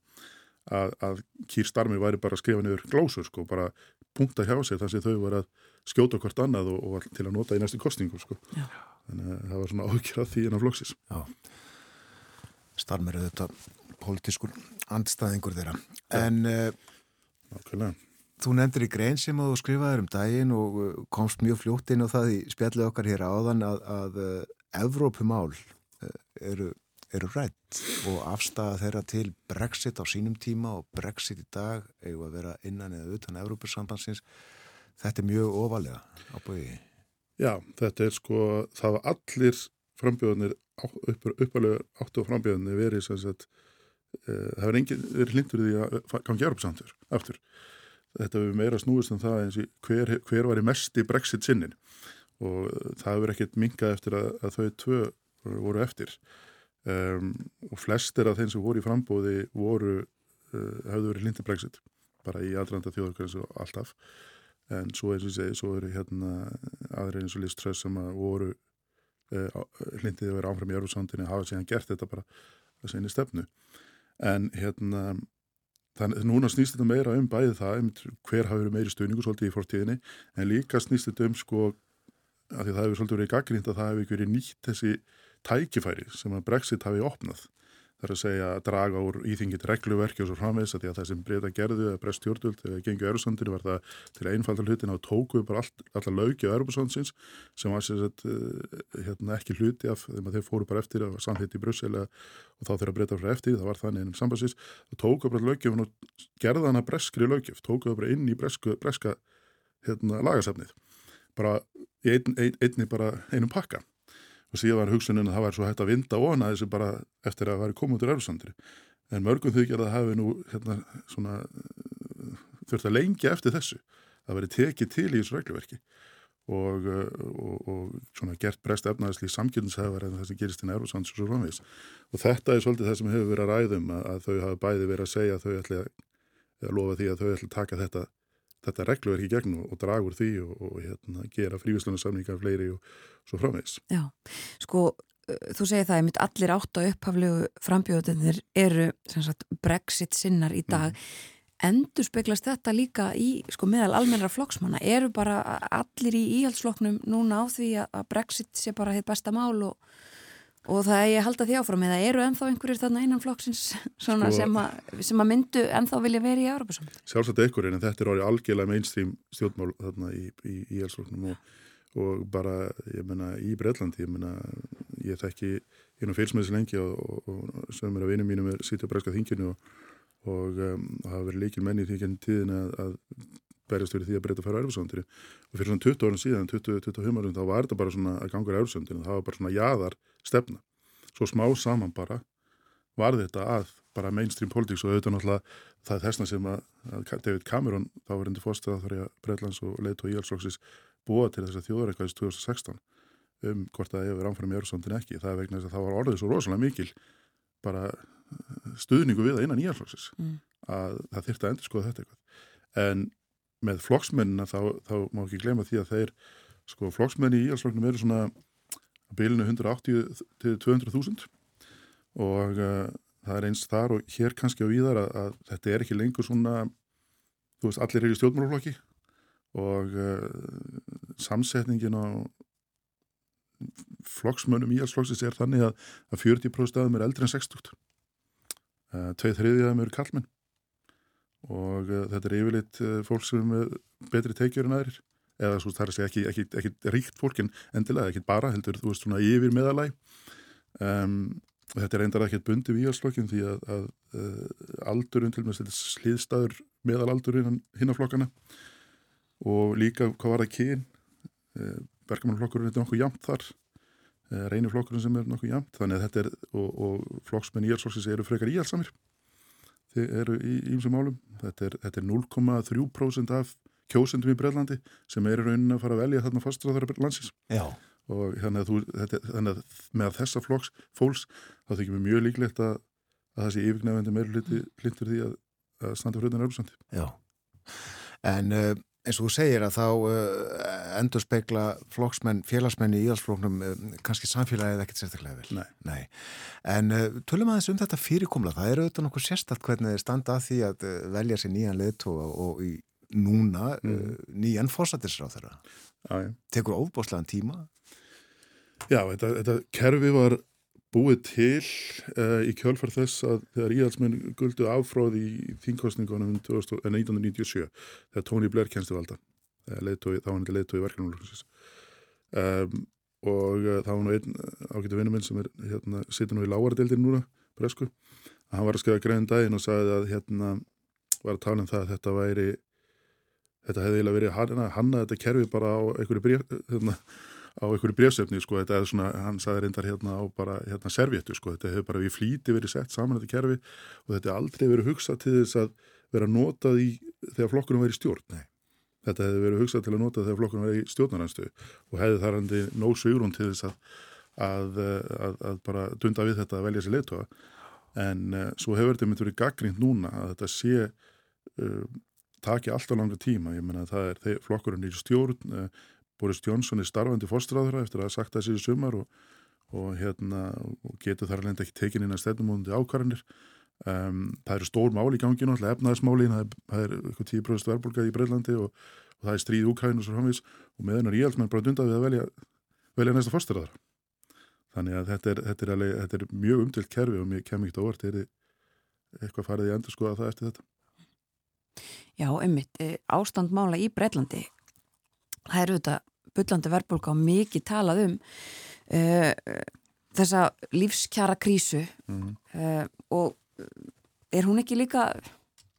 að, að Kýr Starmi væri bara að skrifa niður glósur, sko, bara punkta hjá sér þar sem þau var að skjóta hvort annað og, og til að nota í næstu kostningu, sko. Já. Þannig að það var svona ágjörð því innan floksis. Starmer er þetta pólitískur andstæðingur þeirra. En uh, Nákvæmlega. þú nefndir í grein sem þú skrifaður um daginn og uh, komst mjög fljótt inn á það í spjallið okkar hér áðan að, að uh, Evrópumál uh, eru, eru rætt og afstæða þeirra til Brexit á sínum tíma og Brexit í dag eigum að vera innan eða utan Evrópusambansins. Þetta er mjög ofalega á bói. Já, þetta er sko, það var allir frambjöðunir, uppalega áttu frambjöðunir verið sem sagt, uh, það var enginn verið hlindur því að gangi Europsamtur aftur. Þetta hefur meira snúist um það eins og hver, hver var í mesti Brexit sinnin og uh, það hefur ekkert minkað eftir að, að þau tvö voru eftir um, og flestir af þeim sem voru í frambóði voru, uh, hefðu verið hlindur Brexit bara í aðranda þjóðarkvæðins og alltaf en svo eins og ég segi, svo eru hérna aðrir eins og Liz Truss sem að voru uh, hlindið að vera áfram í Eurósandinni hafa síðan gert þetta bara að sinni stefnu. En hérna þannig núna snýst þetta meira um bæði það um hver hafi verið meiri stuðningu svolítið í fortíðinni en líka snýst þetta um sko að því það hefur svolítið verið gaggrínt að það hefur verið nýtt þessi tækifæri sem að Brexit hafi opnað þar að segja að draga úr íþingit regluverki og svo framvegs að því að það sem breyta gerðu eða breyst stjórnvöld eða gengur Eurósandinu var það til einfalda hlutin að tóku bara all, alla lauki á Eurósandsins sem var sér sett uh, hérna, ekki hluti af þeim að þeir fóru bara eftir að samþitt í Brussel og þá þeirra breyta frá eftir, það var þannig einum sambansins það tóku bara lögjöfun og gerða hana breskri lögjöf, tóku það bara inn í bresku, breska hérna, lagasefnið bara ein, ein, einni bara einum pakka og síðan var hugsunin að það var svo hægt að vinda ofna þessu bara eftir að það væri komið út úr Eurósandri en mörgum þykir að það hafi nú hérna, svona þurft að lengja eftir þessu. Það veri tekið til í þessu regluverki. Og, og, og svona gert brest efnaðisli samkjöndinshefar en það sem gerist inn í Eurósands og svo framvegis. Og þetta er svolítið það sem hefur verið að ræðum að, að þau hafi bæði verið að segja að þau ætli að, að lofa því að þau ætli að taka þetta þetta regluverki gegn og, úr því og, og hérna, gera frívislunarsamningar fleiri og svo framvegis Já, sko, þú segir það, einmitt allir átt á upphaflegu frambjóðunir eru sagt, Brexit sinnar í dag. Endur speglast þetta líka í, sko, meðal almennra flokksmanna? Eru bara allir í íhaldsflokknum núna á því að Brexit sé bara hitt besta mál og, og það er ég að halda því áfram eða eru ennþá einhverjir þarna innan flokksins svona Sko- sem, að, sem að myndu ennþá vilja verið í Európa sjálfsagt einhverjum en þetta er orðið algjörlega mainstream stjórnmál þarna í, í, í elsvögnum og, og bara, ég menna, í Breitlandi, ég menna, ég þekki, ég nú fylgsmæðis lengi og, og, og sem er að vinum mínum er sitja á breska þinginu og, og um, hafa verið líkil menni í því ekki tíðin að, að berjast fyrir því að breyta að fara á Európsöndinu og fyrir svona 20 árum síðan, 20-25 árum þá var þetta bara svona að gangur á Európsöndinu það var bara svona jaðar stefna svo smá saman bara var þetta að bara mainstream politics og auðvitað náttúrulega það er þessna sem að, að David Cameron þá var endur fórstæða þar í að Breitlands og leit og Íhalsróksis búa til þess að þjóðarækvæðis 2016 um hvort það hefur ánfram í Európsöndinu ekki. Það er vegna þess að það var orðið svo rosalega mikil bara stuðningu við það innan Íhalsróksis Mm. að það þyrfti að endur skoða þetta eitthvað. En með flokksmennina þá, þá má ekki glema því að þeir sko flokksmenni í Íhalsflokknum eru svona bilinu 180 til 200.000 og uh, það er eins þar og hér kannski á víðar að, að þetta er ekki lengur svona þú veist, allir eru í stjórnmálaflokki og uh, samsetningin á flokksmönnum í Íhalsflokksins er þannig að, að 40% af þeim er eldri en 60 uh, tveið þriðið af þeim eru kallmenn og uh, þetta er yfirleitt uh, fólk sem er með betri teikjur en aðrir. Eða svo það er að segja ekki, ekki, ekki ríkt fólk en endilega, ekki bara heldur þú veist svona yfir meðalæg um, og þetta er reyndar ekkert bundi við íhalsflokkin því að, að uh, aldurinn til með þetta sliðstæður meðalaldur hinn á flokkana og líka hvað var það kyn uh, bergamannflokkurinn er nokkuð jamt þar. Uh, reyniflokkurinn sem er nokkuð jamt þannig að þetta er, og, og flokksmenn íhalsflokksins eru frekar íhalsamir eru í ímsum málum þetta er, þetta er 0,3% af kjósendum í Breitlandi sem er í rauninni að fara að velja þarna fastræðara landsins Já, og þannig að, þú, þetta, þannig að með þessa flokks fólks þá þykir mér mjög líklegt að, að það sé yfirgnefandi meir hlindur því að, að standa fyrir þetta nörgusandi. já. En uh, eins og þú segir að þá uh, endur speikla flokksmenn, félagsmenn í íhalsfloknum uh, kannski samfélagið ekkert sérstaklega vel. Nei. En uh, tölum aðeins um þetta fyrirkomla. Það er auðvitað nokkuð sérstakt hvernig þið standa að því að velja sér nýjan leiðtóa og í núna mm. nýjan fórsættisráð þeirra. Já, já. Tekur óbáslegan tíma? Já, þetta, þetta kerfi var búið til uh, í kjölfar þess að þegar íhalsmenn guldu áfráð í þingkostningunum 1997 þegar Tony Blair kennstu valda þá hann til leiðtói verkefnumlöksins um, og uh, þá var nú einn ágættu vinnuminn sem er hérna, situr nú í lágardeildir núna bresku, að hann var að skrifa greiðin daginn og sagði að hérna var að tala um það að þetta væri þetta hefði eiginlega verið hanna, hanna þetta kerfi bara á einhverju bréf hérna, á einhverju brefsefni sko, þetta er svona, hann sagði reyndar hérna á bara hérna servéttu sko, þetta hefur bara við flíti verið sett saman þetta kerfi og þetta er aldrei verið hugsað til þess að vera notað í þegar flokkunum verið stjórn. Nei. Þetta hefði verið hugsað til að nota þegar flokkunum verið stjórnaranstöðu og hefði þar handi nóg sögrún til þess að, að, að, að bara dunda við þetta að velja sér leittóa en uh, svo hefur þetta myndið verið gaggrínt núna að þetta sé uh, taki alltaf langa tíma, ég menna að það er flokkurinn í stjórn, uh, Boris Johnson er starfandi fórstráður eftir að það sér í sumar og, og, hérna, og getur þar alveg ekki tekin inn að stefnumóðandi ákvarðanir. Um, það eru stór máli í ganginu alltaf efnaðismálin, það er, eitthvað 10% verðbólka í Breitlandi og, og það er stríð úkræðin og svo framvís og með hennar íhaldsmenn bara dundað við að velja, velja næsta fórstráður þannig að þetta er, þetta er, alveg, þetta er mjög umtilt kerfi og mér kem ekki á orð er eitthvað farið í endur skoða það eftir þetta? Já, einmitt, ástandmála í Breitlandi það eru þetta byllandi verðbólka og mikið talað um uh, þessa lífskjara krísu mm. uh, og er hún ekki líka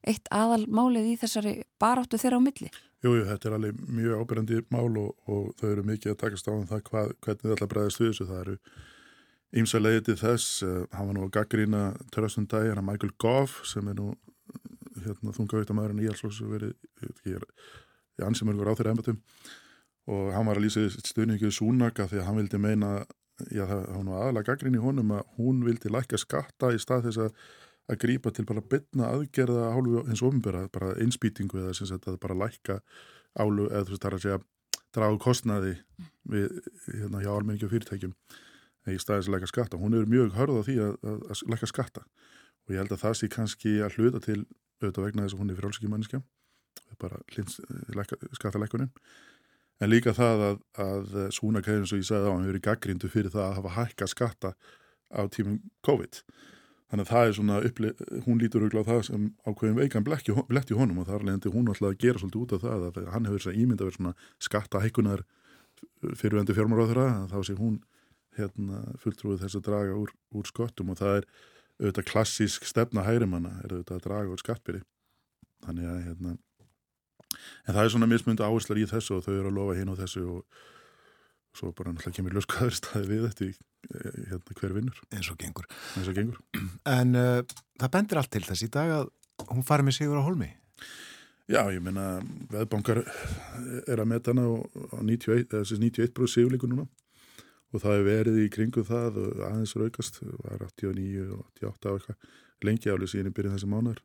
eitt aðalmálið í þessari baráttu þeirra á milli? Jújú, jú, þetta er alveg mjög ábyrjandi mál og, og þau eru mikið að takast á um það hvað, hvernig það ætla að bregðast við þessu. Það eru ímsa leiði til þess, hann var nú að gaggrína törðastum dag, hann er Michael Goff sem er nú hérna, þungavíktamæðurinn í Íhalsflóks og verið, ég er í ansimörgur á þeirra embatum og hann var að lýsa stuðningið Súnaka því að hann vildi meina, já það var aðalega gaggrín í honum að hún vildi lækka skatta í stað þess að að grípa til bara bytna aðgerða hálfu eins og ofnbæra, bara einspýtingu eða sem sagt að bara lækka álu eða þú veist það er að segja dragu kostnaði við hérna hjá almenningi og fyrirtækjum í staðis að lækka skatta. Hún er mjög hörð á því að, að, að lækka skatta. Og ég held að það sé kannski að hluta til auðvitað vegna þess að hún er frálsiki mannskja bara skattalækunin en líka það að, að svona kæðin sem ég sagði á, hann hefur í gaggrindu fyrir það að hafa hækka skatta á tímum COVID. Þannig að það er svona, upplið, hún lítur auðvitað það sem ákveðin veikan blett í honum og þar leðandi hún alltaf að gera svolítið út af það að hann hefur þess að ímynda verið svona skattahækunar fyrirvendu fjármáráður að þá sé hún hérna, fulltrúið þess að draga úr, úr skottum og það er auðvitað klassísk stefna hægrimanna er auðvitað að draga úr skattbyrði. Þannig að hérna En það er svona mismundu áherslar í þessu og þau eru að lofa hinn og þessu og svo bara náttúrulega kemur ljóskaður staði við þetta í eh, hérna, hver vinnur eins og gengur. eins og gengur. En uh, það bendir allt til þess í dag að hún fari með sigur á holmi. Já, ég meina, veðbankar er að meta hana á, á 91, eða þessi 91 sigurleiku núna og það hefur verið í kringu það og aðeins raukast, var 89 og 88 og eitthvað, lengi álega síðan í byrjun þessi mánar.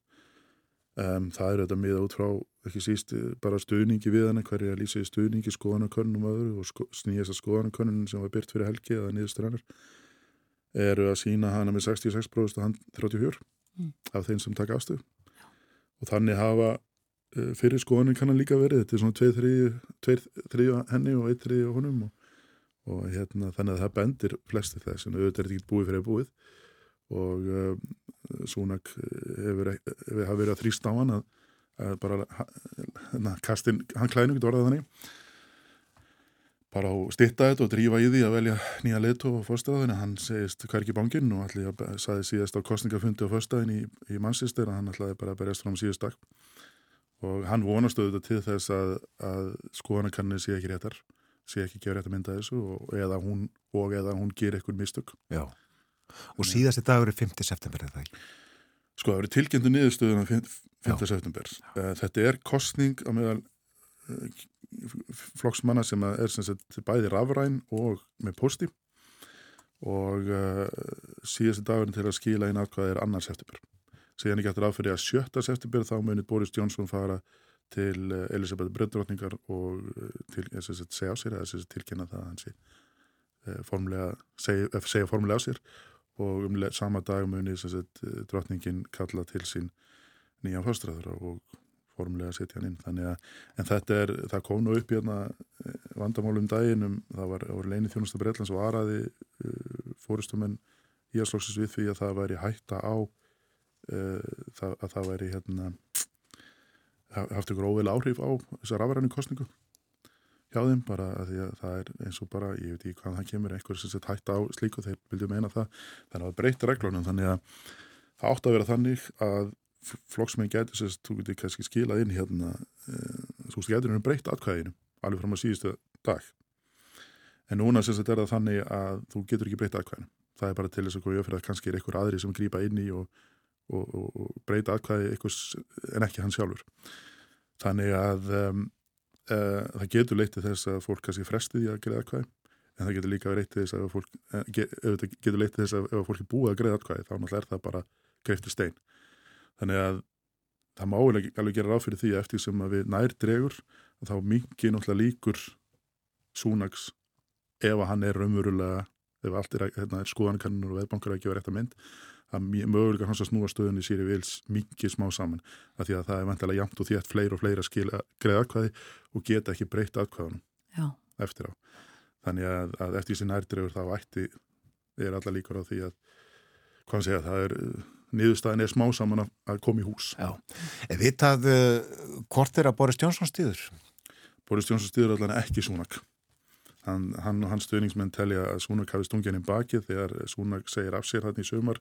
Um, það er þetta miða út frá, ekki síst, bara stuðningi við að lýsa í stuðningi, skoðanakönnum og öðru og sko, snýjast að skoðanakönnum sem var byrt fyrir helgi eða niðurstur hennar, eru að sína hana með 66% og hann 34 Mm. af þeim sem taka afstöð. Og þannig hafa uh, fyrir skoðanin kannan líka verið, þetta er svona tveið þriðju, tveið þriðju henni og eitt þriðju honum og, og hérna þannig að það bendir flesti þess en auðvitað er þetta ekki búið fyrir búið og um, Súnak hefur, hefur hafi verið að þrýsta á hann að, að bara hérna, kastin, hann klænu getur orðað þannig. Bara á stitta þetta og drífa í því að velja nýja leitu og fórstæðin hann segist hverki banginn og allir að saði síðast á kostningafundi á fórstæðin í, í mannsistir að hann ætlaði bara berjast fram síðust dag. Og hann vonast auðvitað til þess að, að skoðanakanni sé ekki réttar sé ekki gefa rétt að mynda þessu og eða hún, og eða hún ger eitthvað mistök. Já. Og síðasti dagur er 5. september eða ekki? Sko, það verið tilgjöndu niðurstöðuna 5. Já. september. Eh, Þetta er kostning á meðal eh, flokksmanna sem er sem sagt, bæði rafræn og með posti og uh, síðasti dagurinn til að skila inn aðkvæða er annar september. Síðan ekki eftir aðfyrir að 7. september þá munið Boris Johnson fara til Elisabeth Bröndrotningar og til, eh, segja á sér eða tilkynna það að hann sé uh, formulega, segja, eh, segja formulega á sér og um sama dag muni eh, drottningin kalla til sín nýjan fórstræður og formulega setja hann inn. Þannig að, en þetta er, það kom nú upp hérna eh, vandamál um daginn um, það var, var leini þjónustu Breitlands og araði uh, fórustumenn í að slóksins við því að það væri hætta á uh, það, að það væri hérna ha- haft ykkur óvel áhrif á þessar afræðinu kostningu hjá þeim bara að því að það er eins og bara, ég veit ekki hvað það kemur einhver sem sett hætta á slíku, þeir vildu meina það. Þannig að breyta reglunum, þannig að það átti að vera þannig að flokksmenn getur sérst, þú getur kannski skilað inn hérna, e, þú veist, getur henni breytt atkvæðinu, alveg fram á síðustu dag. En núna sérst er það þannig að þú getur ekki breytt atkvæðinu. Það er bara til þess að góða fyrir að kannski er einhver aðri sem grípa inn í og, og, og, og breyta atkvæði einhvers en ekki hann sjálfur. Þannig að um, það getur leitt til þess að fólk kannski fresti því að greiða atkvæði en það getur líka leitt til þess að fólk, uh, getur leitt til þess að ef fólk er búið að greiða atkvæði þá náttúrulega er það bara greifti stein. Þannig að það má alveg gera ráð fyrir því eftir sem að við nær dregur þá mingi náttúrulega líkur súnags ef að hann er raunverulega ef allt er, hérna, er skoðankannur og veðbankar að gefa rétt að mynd að möguleika hans að snúa stöðunni sér í vils mingi smá saman af því að það er vantilega jamt og þétt fleir og fleir að skila greið atkvæði og geta ekki breytt atkvæðunum Já, eftir á þannig að, að eftir þessi nærdregur þá ætti er alla líkur á því að hvað segja, það er niðurstaðin er smá saman að, að koma í hús Já. Er vitað uh, hvort er að Boris Johnson stýður? Boris Johnson stýður allan ekki Súnak hann, hann og hans stöðningsmenn telja að Súnak hafi stungið inn í bakið þegar Súnak segir af sér hann í sömar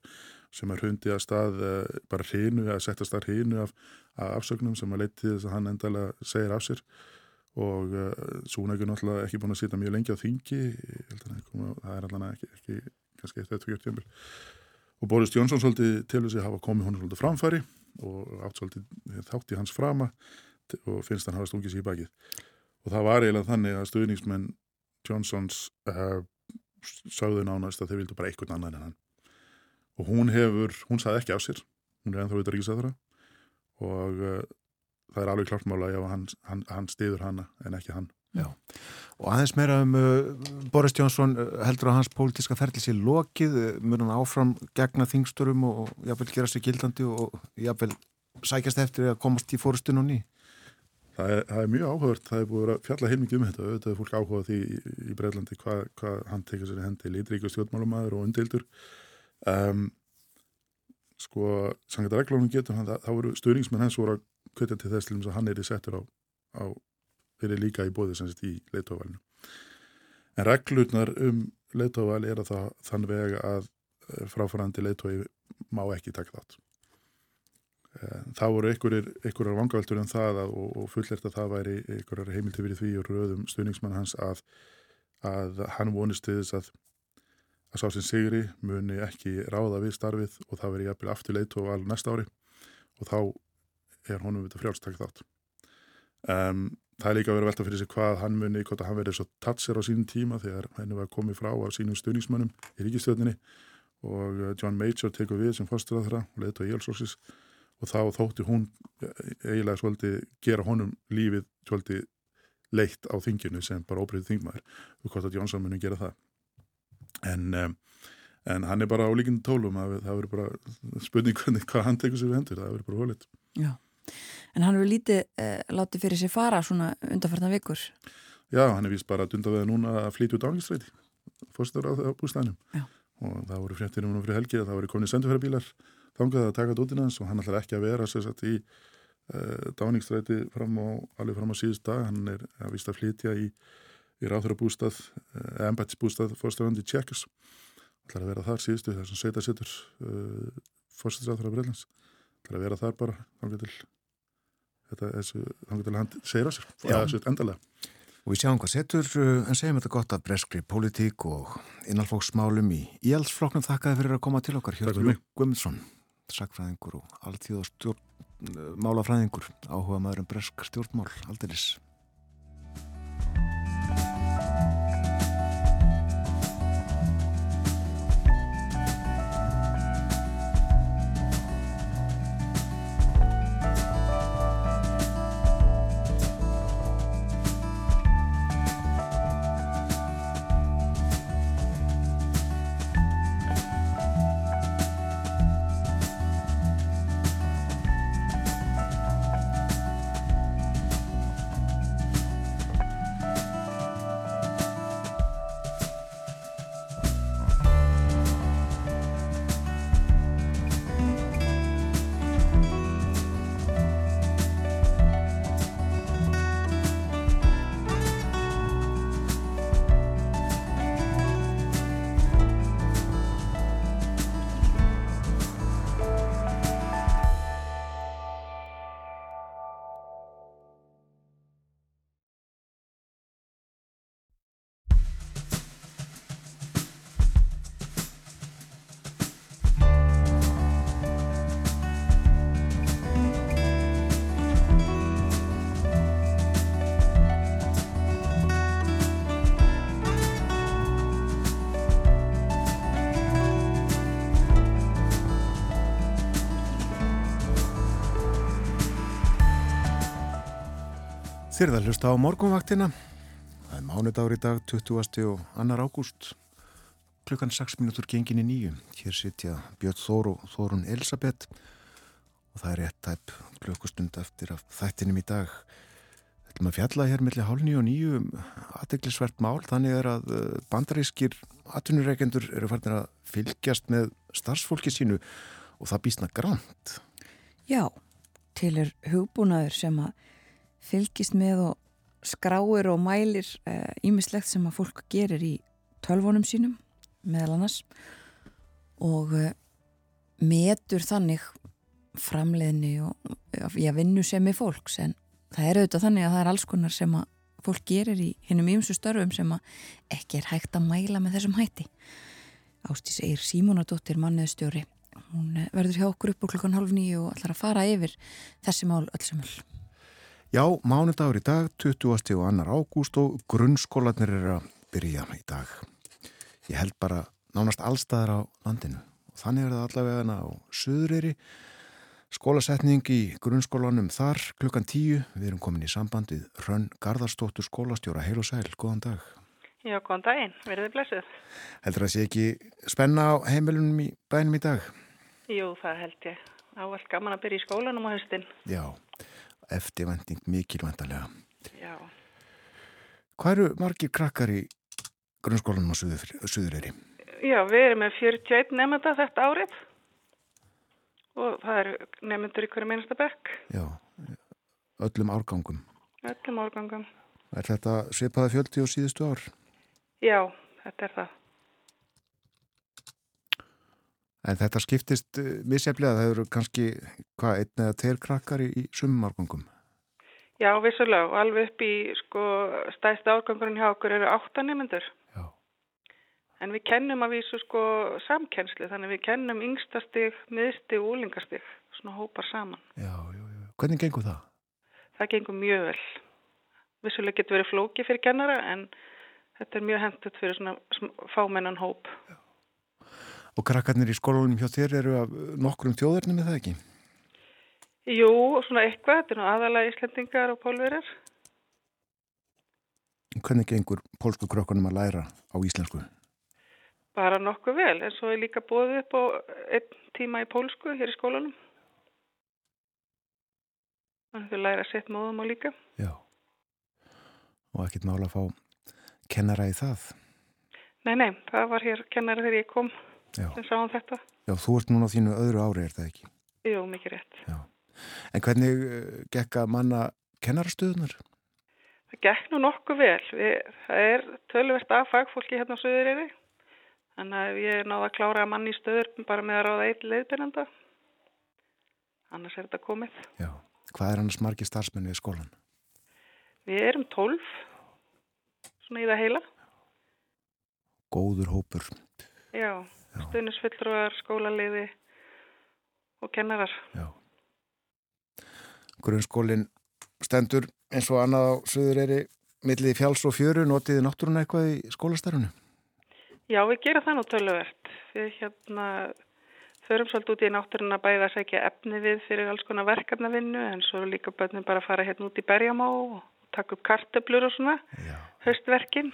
sem er hundi að stað uh, bara hreinu, að setja stað hreinu af, af afsögnum sem að leiti þess að hann endalega segir af sér. Og uh, Súnak er náttúrulega ekki búin að sitja mjög lengi á þingi að það er allan ekki, ekki kannski eitt eða tvö tjömbil og Boris Johnson svolítið til þess að hafa komið honum svolítið framfæri og átt svolítið þátt í hans frama og finnst hann hafa stungið sér í bakið. Og það var eiginlega þannig að stuðningsmenn Johnsons uh, sagðu nánast að þeir vildu bara eitthvað annan en hann. Og hún hefur, hún sagði ekki af sér. Hún er ennþá auðvitað ríkisæðara og uh, það er alveg klart mála ef hann, hann, hann stiður hana en ekki hann. Og aðeins meira um uh, Boris uh, heldur að hans pólitíska ferli sér lokið, mun hann áfram gegna þingsturum og, og jafnvel gera sér gildandi og jafnvel sækjast eftir að komast í fórustun og ný. Það er, það er mjög áhugavert, það er búið að að fjalla heilmikið um þetta, auðvitað er fólk áhugað því í, í Breitlandi hvað hva hann tekið sér í hendi, litríku stjórnmálumæður og undildur. Um, sko, sangat reglunum getur hann, það, það voru stöðningsmenn hans voru að kvita til þess til að hann er í settur á, á fyrir líka í bóði sem sett í leitóvalinu. En reglurnar um leitóval er að það þann vega að eh, fráfærandi leitói má ekki taka þátt. Það voru einhverjar vangaveltur um það að, og, og fullert að það væri einhverjar heimildi fyrir því og röðum stuðningsmann hans að, að hann vonist til þess að, að sá sem sigri muni ekki ráða við starfið og það veri jafnvel aftur leitt og alveg næsta ári. Og þá er honum þetta frjálstak þátt. Um, það er líka að vera velta fyrir sig hvað hann muni, hvort að hann verið svo tatser á sínum tíma þegar henni var komið frá af sínum stuðningsmönnum í ríkistjóðninni og John Major tekur við sem fórstur þeirra og leitt á Jélsóksis og þá þótti hún eiginlega svolítið gera honum lífið svolítið leitt á þinginu sem bara óbreyðið þingmaður og hvort að Jónsson muni gera það. En, um, en hann er bara á líkindi tólum að það verður bara spurning hvernig hvað hann tekur sér við hendur, það verður bara hólit Já, en hann hefur lítið eh, látið fyrir sér fara svona undarfarnar vikur. Já, hann er vist bara að dunda við núna að flytja út ángistræti fórstur á, á bústænum og það voru fréttir um núna fyrir helgi að það voru komin sendufærabílar þangað að taka dóttina hans og hann ætlar ekki að vera sagt í uh, dáningstræti fram á, alveg fram á síðust dag. Hann er að vist að flytja í, í ráþur bústað, uh, embættisbústað fórsturandi Tjekkers ætlar að vera þar síðustu þar sem sveita sittur uh, fórstursáþur af Breitlands ætlar að vera þar bara þangað til þetta, þessu, þangað til hann segir á sér. Það er svo endalega Og við sjáum hvað setur, en segjum þetta gott af breskri pólitík og innalfóksmálum í íhaldsflokknum. Þakkaði fyrir að koma til okkar. Mig. Guðmundsson, sakfræðingur og alltíð og stjórn, uh, málafræðingur, áhuga maður um bresk stjórnmál, aldeilis. Þér er það hlusta á morgunvaktina. Það er mánudagur í dag, 20. og 2. ágúst. Klukkan 6 minútur gengin í nýju. Hér sitja Björn Þór og Þórun Elisabeth og það er rétt tæp klukkustund eftir af þættinum í dag. Þetta ætlum að fjalla hér millir hálni og nýju um aðdeglisvert mál. Þannig er að eh, bandarískir atvinnureikendur eru farin að fylgjast með starfsfólki sínu og það býstna grannt. Já, til er hugbúnaður sem að fylgist með og skráir og mælir ímislegt sem að fólk gerir í tölvunum sínum meðal annars og uh, metur þannig framleiðni og já, vinnu sem er fólks. En það er auðvitað þannig að það er alls konar sem að fólk gerir í hinnum ýmsu störfum sem að ekki er hægt að mæla með þessum hætti. Ástís Eir Símonardóttir manniðstjóri hún eh, verður hjá okkur upp úr klukkan halv nýju og ætlar að fara yfir þessi mál öll sem öll Já, mánudagur í dag, 20. og 2. ágúst og grunnskólanir er að byrja í dag. Ég held bara nánast allstaðar á landinu og þannig er það allavega á Suðureyri. Skólasetning í grunnskólanum þar klukkan 10. Við erum komin í sambandið Hrönn Garðarstóttur skólastjóra. Heil og sæl, góðan dag. Já, góðan daginn, verðið blessuð. Heldur það sé ekki spenna á heimilunum í bænum í dag? Jú, það held ég. Ávall gaman að byrja í skólanum á höstin. Já, eftirvending mikilvendalega. Já, Hvað eru margir krakkar í grunnskólanum á Suður, Suðureyri? Já við erum með 41 nefnda þetta árið og það eru nefndur í hverju minnsta bekk, Já, öllum árgangum. öllum árgangum. Er þetta svipaði fjöldi og síðustu ár? Já, þetta er það. En þetta skiptist uh, misjaflega, það eru kannski hvað, einn eða tveir krakkar í, í summargangum. Já, vissulega og alveg upp í sko stæðst árgangurinn hjá okkur eru áttanemendur. Já. En við kennum að vísu sko samkennslu, þannig við kennum yngstastig, miðstig og úlingastig, svona hópar saman. Já, já, já. Hvernig gengur það? Það gengur mjög vel. Vissulega getur verið flóki fyrir kennara en þetta er mjög hendut fyrir svona fámennan hóp. Og krakkarnir í skólanum hjá þér eru af nokkrum þjóðarnum með það ekki? Jú, svona eitthvað, þetta er nú aðalega Íslendingar og pólverir. Hvernig gengur pólsku krökkunum að læra á íslensku? Bara nokkuð vel, en svo er líka búið upp á einn tíma í pólsku hér í skólanum. Þannig að þau læra sitt móðum á líka. Já. Og ekkert mála að fá kennara í það. Nei, nei, það var hér kennari þegar ég kom Sem sáum þetta. Já, þú ert núna á þínu öðru ári, er það ekki? Jú, mikið rétt. Já. En hvernig uh, gekk að manna kennarastöðunar? Það gekk nú nokkuð vel. Við, það er tölvert af fagfólki hérna á Suðureyri. Þannig að ég náði að klára manni í stöður bara með að ráða eitt leiðbyrjanda. Annars er þetta komið. Já. Hvað er annars margir starfsmenn við skólan? Við erum tólf, svona í það heila. Góður hópur. Já, Já. stuðnisfulltrúar, skólaliði og kennarar. Já. Grunnskólinn stendur eins og annað á Suðureyri millið fjáls og fjöru, notiði náttúruna eitthvað í skólastarfinu? Já, við gerum það nú töluvert. Við hérna förum svolítið út í náttúruna bæði að segja efni við fyrir alls konar verkefnavinnu en svo líka börnum bara að fara hérna út í berjamá og taka upp kartöblur og svona, Já. höstverkin.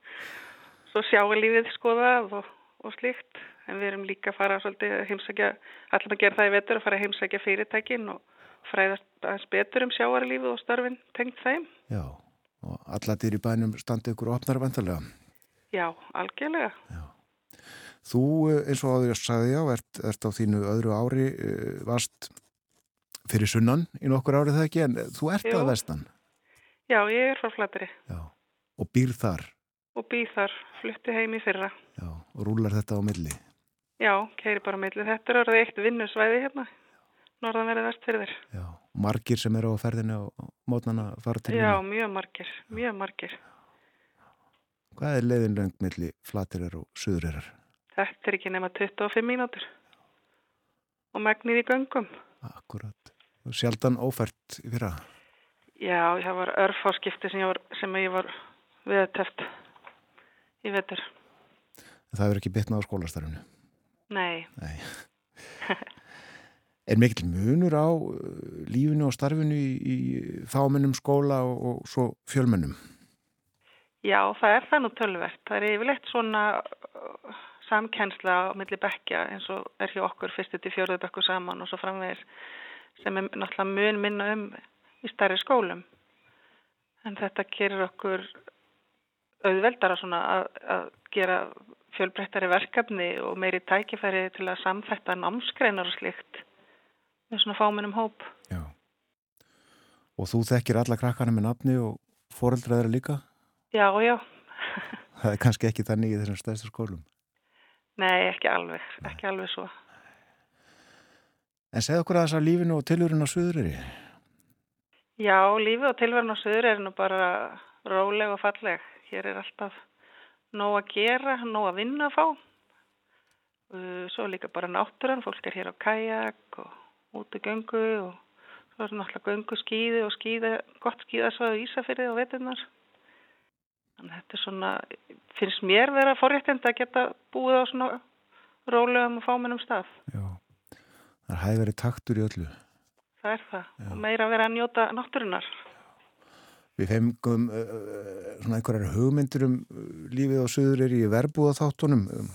svo sjáum lífið skoðað og, og slíkt. En við erum líka að fara svolítið heimsækja, allar að gera það í vetur að fara að heimsækja fyrirtækin og fræðast aðeins betur um sjáarlífið og störfin tengt þeim. Já. Og allatir í bænum standi ykkur opnar vantarlega. Já, algjörlega. Þú, eh, eins og áður ég sagði já, ert, ert á þínu öðru ári, eh, varst fyrir sunnan í nokkur árið það ekki, en þú ert Jú. að vestan. Já, ég er frá Flatri Já. Og býr þar. Og býð þar, flutti heim í fyrra. Já. Og rúlar þetta á milli. Já, keiri bara á milli. Þetta er orðið eitt vinnusvæði hérna, norðanverið vestfyrðir. Já. Margir sem eru á ferðinu á mótnana fara til Já, vinnu. mjög margir, mjög margir. Hvað er leiðin löng milli flatirar og suðurirar? Þetta er ekki nema 25 mínútur og megnið í göngum. Akkurat. Og Sjaldan ófært í fyrra. Já, það var örfáskipti sem ég var, sem ég var viðteft í vetur. Það hefur ekki bitnað á skólastarfinu. Nei, Nei. er mikill munur á uh, lífinu og starfinu í, í fámennum skóla og, og svo fjölmennum? já, það er það nú tölvert. Það er yfirleitt svona uh, samkennsla á milli bekkja eins og er hjá okkur fyrstu til fjóruðu bekku saman og svo framvegis sem er náttúrulega mun minna um í stærri skólum. En þetta gerir okkur auðveldara svona að, að gera fjölbreyttari verkefni og meiri tækifæri til að samþætta námskreinar og slikt með svona fámennum hóp. Já. Og þú þekkir alla krakkana með nafni og foreldraðara líka? Já, já. Það er kannski ekki þannig í þessum stærstu skólum. Nei, ekki alveg, ekki alveg svo. En segð okkur aðeins að lífinu og tilurinn á Suðuriri. Já, lífið og tilverðin á söður er nú bara róleg og falleg. Hér er alltaf nóg að gera, nóg að vinna að fá. Uh, Svo líka bara náttúran, fólk er hér á kajak og út í göngu og svo er náttúrulega göngu skíði og skíða, gott skíðasvæðu Ísafyrði og veturnar. Þannig að þetta er svona, finnst mér vera forréttind að geta búið á svona rólegum og fámennum stað. Já. Það er hægveri taktur í öllu. Það er það. Og meira að vera að njóta náttúrunar. Við fengum uh, svona einhverjar hugmyndir um lífið á Suðuriri í verbúða þáttunum. Um,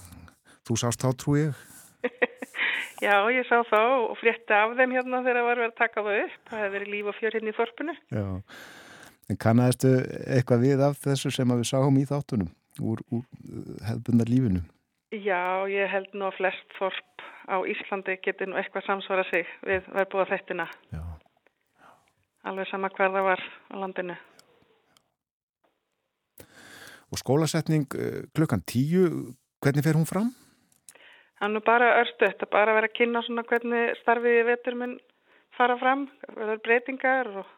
þú sást þá trú ég. Já, ég sá þá og frétti af þeim hérna þegar það var verið að taka það upp. Það hefði verið líf og fjör hérna í þorpinu. Já. En kannaðistu eitthvað við af þessu sem við sáum í þáttunum úr, úr hefðbundar lífinu? Já, ég held nú að flest þorp á Íslandi getur nú eitthvað samsvara sig við verðbúða þættina. Já. Alveg sama hver það var á landinu. Og skólasetning uh, klukkan tíu, hvernig fer hún fram? Það er nú bara örstu, þetta bara að vera að kynna svona hvernig starfið í vetur mun fara fram, verður breytingar og,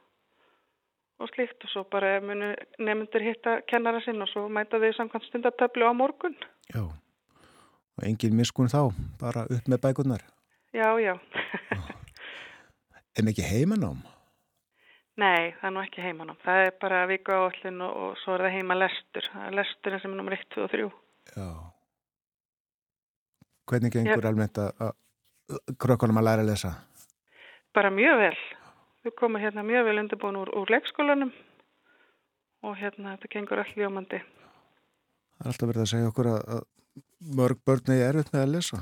og slíkt og svo bara munu nefndur hitta kennara sinn og svo mæta þau samkvæmt stundatöflu á morgun. Já, og engin miskun þá, bara upp með bækurnar. Já, já. En ekki heimanám? Nei, það er nú ekki heimanám. Það er bara viku áallin og, og svo er það heima lestur. Það er lesturinn sem er nummer 1, 2 og 3. Já. Hvernig gengur Já. almennt að að krökkunum að læra að lesa? Bara mjög vel. Við komum hérna mjög vel undirbúin úr, úr leikskólanum og hérna þetta gengur allir ljómandi. Það er alltaf verið að segja okkur að, að mörg börn er erfitt með að lesa.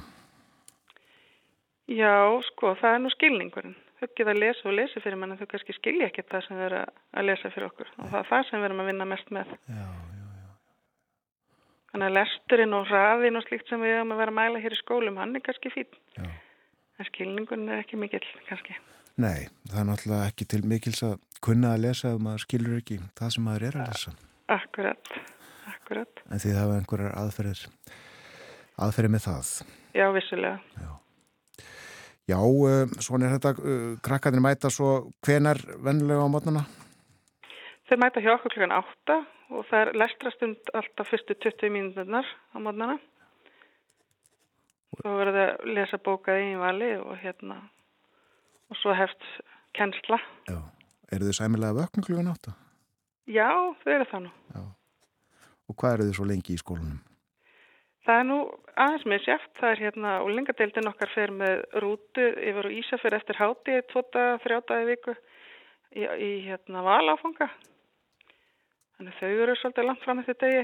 Já, sko, það er nú skilningurinn. Geta að lesa og lesa fyrir mann en þau kannski skilja ekki það sem eru að lesa fyrir okkur og það er það sem við erum að vinna mest með. Já, Þannig að lesturinn og hraðin og slíkt sem við erum að vera að mæla hér í skólum, hann er kannski fín. Já. En skilningurinn er ekki mikill, kannski. Nei, það er náttúrulega ekki til mikils að kunna að lesa ef maður skilur ekki það sem maður er að lesa. Akkurat, akkurat. En því það hafa einhverjar aðferðir, aðferðir með það. Já, vissulega. Já, uh, svona er þetta, uh, krakkarnir mæta svo hvenar vennulega á mótnana? Þeir mæta hjá okkur klukkan átta og það er lestrastund alltaf fyrstu 20 mínúturnar á mótnana. Svo verður það að lesa bókað í vali og hérna og svo hefst kennsla. Já. Eru þið sæmilega vöknu klukkan átta? Já, þau eru það nú. Og hvað eru þið svo lengi í skólanum? Það er nú aðeins með sjátt. Það er hérna og lengadeildin okkar fer með rútu yfir og Ísa fyrir eftir háti tvota, þrjátaði viku í, í hérna valáfanga. Þannig þau eru svolítið langt fram eftir degi.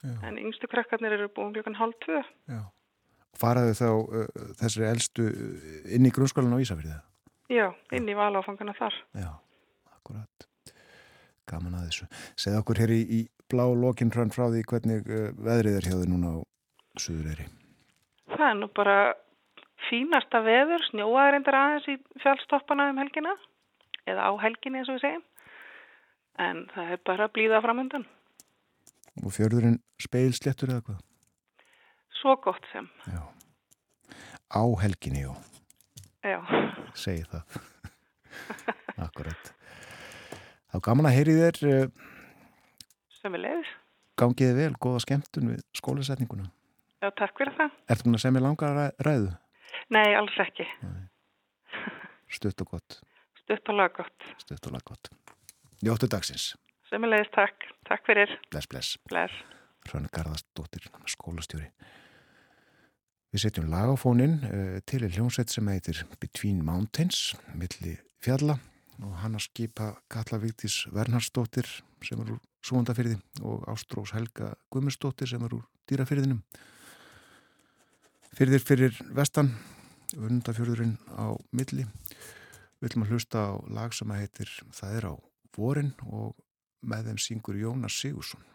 Já. En yngstu krakkarnir eru búin klukkan hálf tvö. Faraðu þá uh, þessari elstu uh, inn í grunnskólan á Ísafyrði? Já, inn í valáfangana þar. Já, akkurat. Gaman að þessu. Segð okkur hér í, í blá lokin hrann frá því hvernig uh, veðrið er hjá þið núna á Suðureyri. Það er nú bara fínasta veður, snjóaði reyndar aðeins í fjallstoppana um helgina. Eða á helginni eins og við segjum. En það er bara að blíða framöndan. Og fjörðurinn speilsléttur eða hvað? Svo gott sem. Já. Á helginni, já. Já. Segi það. akkurat. Þá gaman að heyri þér uh, Sem við leiðis. gangiði vel, góða skemmtun við skólasetninguna. Já, takk fyrir það. Ertu búin að segja mér langa ræ- ræðu? Nei, alls ekki. Stutt og gott. Stutt og lag gott. Stutt og lag gott. Njóttu dagsins. Sem við leiðis, takk. Takk fyrir. Bless, bless. Bless. Hrönn Garðarsdóttir, skólastjóri. Við setjum lagafónin uh, til í hljómsveit sem heitir Between Mountains, milli fjalla og hann að skipa Katla Víktis Vernharsdóttir sem er úr Súandafyrði og Ástrós Helga Gummisdóttir sem er úr Dýrafyrðinum. Fyrðir fyrir vestan, undafjörðurinn á milli. Við ætlum að hlusta á lag sem að heitir Það er á vorin og með þeim syngur Jónas Sigursson.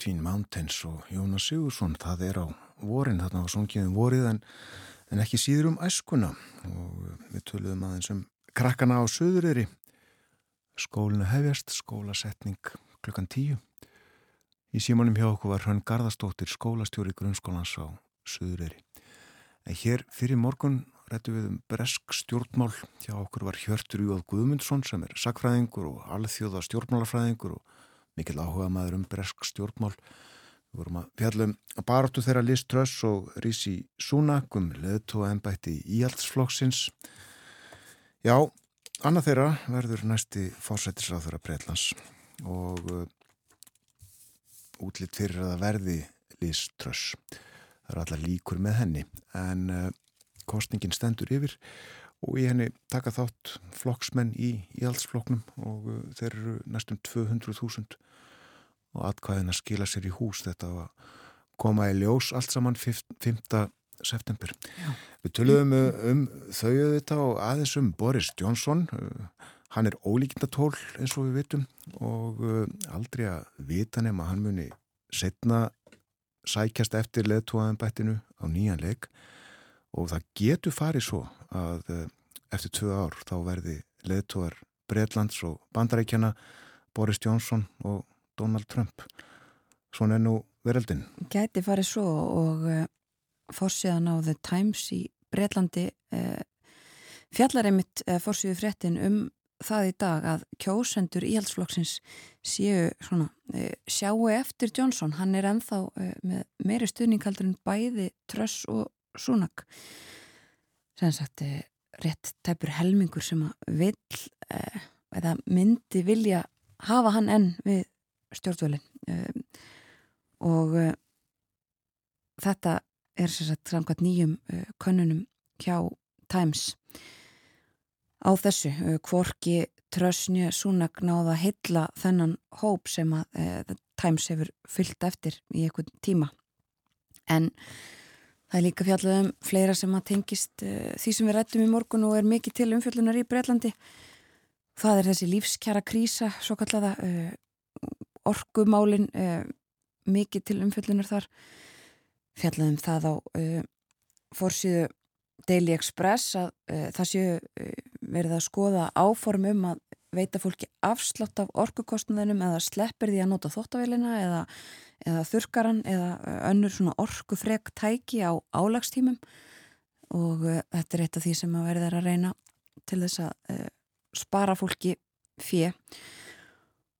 Between Mountains og Jónas Sigursson það er á vorin, þarna var sungið um vorið en, en ekki síður um æskuna. Og við töluðum aðeins um krakkana á söðuriri skólinu hefjast, skólasetning klukkan tíu. Í símanum hjá okkur var Hrönn Garðastóttir skólastjóri grunnskólans á söðuriri en hér fyrir morgun rættu við um bresk stjórnmál. Hjá okkur var Hjörtur Júð Guðmundsson sem er sakfræðingur og alþjóða stjórnmálafræðingur og mikill áhuga maður um bresk stjórnmál. Við vorum að fjallum að baráttu þeirra Liz Truss og Rísi Súnak um leðtóa ennbætti íhaldsflokksins. Já, annað þeirra verður næsti fórsættisráð þeirra Breitlands og uh, útlitt fyrir að verði Liz Truss. Það eru allar líkur með henni en uh, kostningin stendur yfir og í henni taka þátt flokksmenn í íhaldsflokknum og uh, þeir eru næstum 200.000 og atkvæðin að skila sér í hús þetta að koma í ljós allt saman 5. september. Já. Við töluðum uh, um þau þetta og aðeins um Boris Johnson uh, hann er ólíkindatól eins og við vitum og aldrei að vita nema hann muni setna sækjast eftir leðtúaðanbættinu á nýjan leik og það getur farið svo að uh, eftir tvö ár þá verði leðtúar Breitlands og bandarækjana Boris Johnson og Donald Trump. Svona er nú veröldin. Gæti farið svo og uh, fórsíðan á The Times í Breitlandi uh, fjallar einmitt uh, fórsíðu fréttin um það í dag að kjósendur íhaldsflokksins séu svona, sjáu eftir Johnson, hann er ennþá uh, með meiri stuðningaldur en bæði Tröss og Súnak sem sagt uh, rétt tæpur helmingur sem að vill uh, eða myndi vilja hafa hann enn við stjórnvölin. Um, og uh, þetta er sér sagt samkvæmt nýjum könnunum hjá Times. Á þessu hvorki Trösnju Súnak náða að heilla þennan hóp sem að Times hefur fyllt eftir í einhvern tíma. En það er líka fjallað um fleira sem að tengist uh, því sem við rættum í morgun og er mikið til umfjöllunar í Breitlandi það er þessi lífskjara krísa svo kallaða uh, orkumálin uh, mikið til umfjöllunar þar. Fjallaðum það á fórsíðu Daily Express að það séu verið að skoða áform um að veita fólki afslátt af orkukostnaðinum eða sleppir því að nota þóttavélina eða, eða þurkaran eða uh, önnur svona orkufrek tæki á álagstímum. Og uh, þetta er eitt af því sem að verða að reyna til þess að uh, spara fólki fjö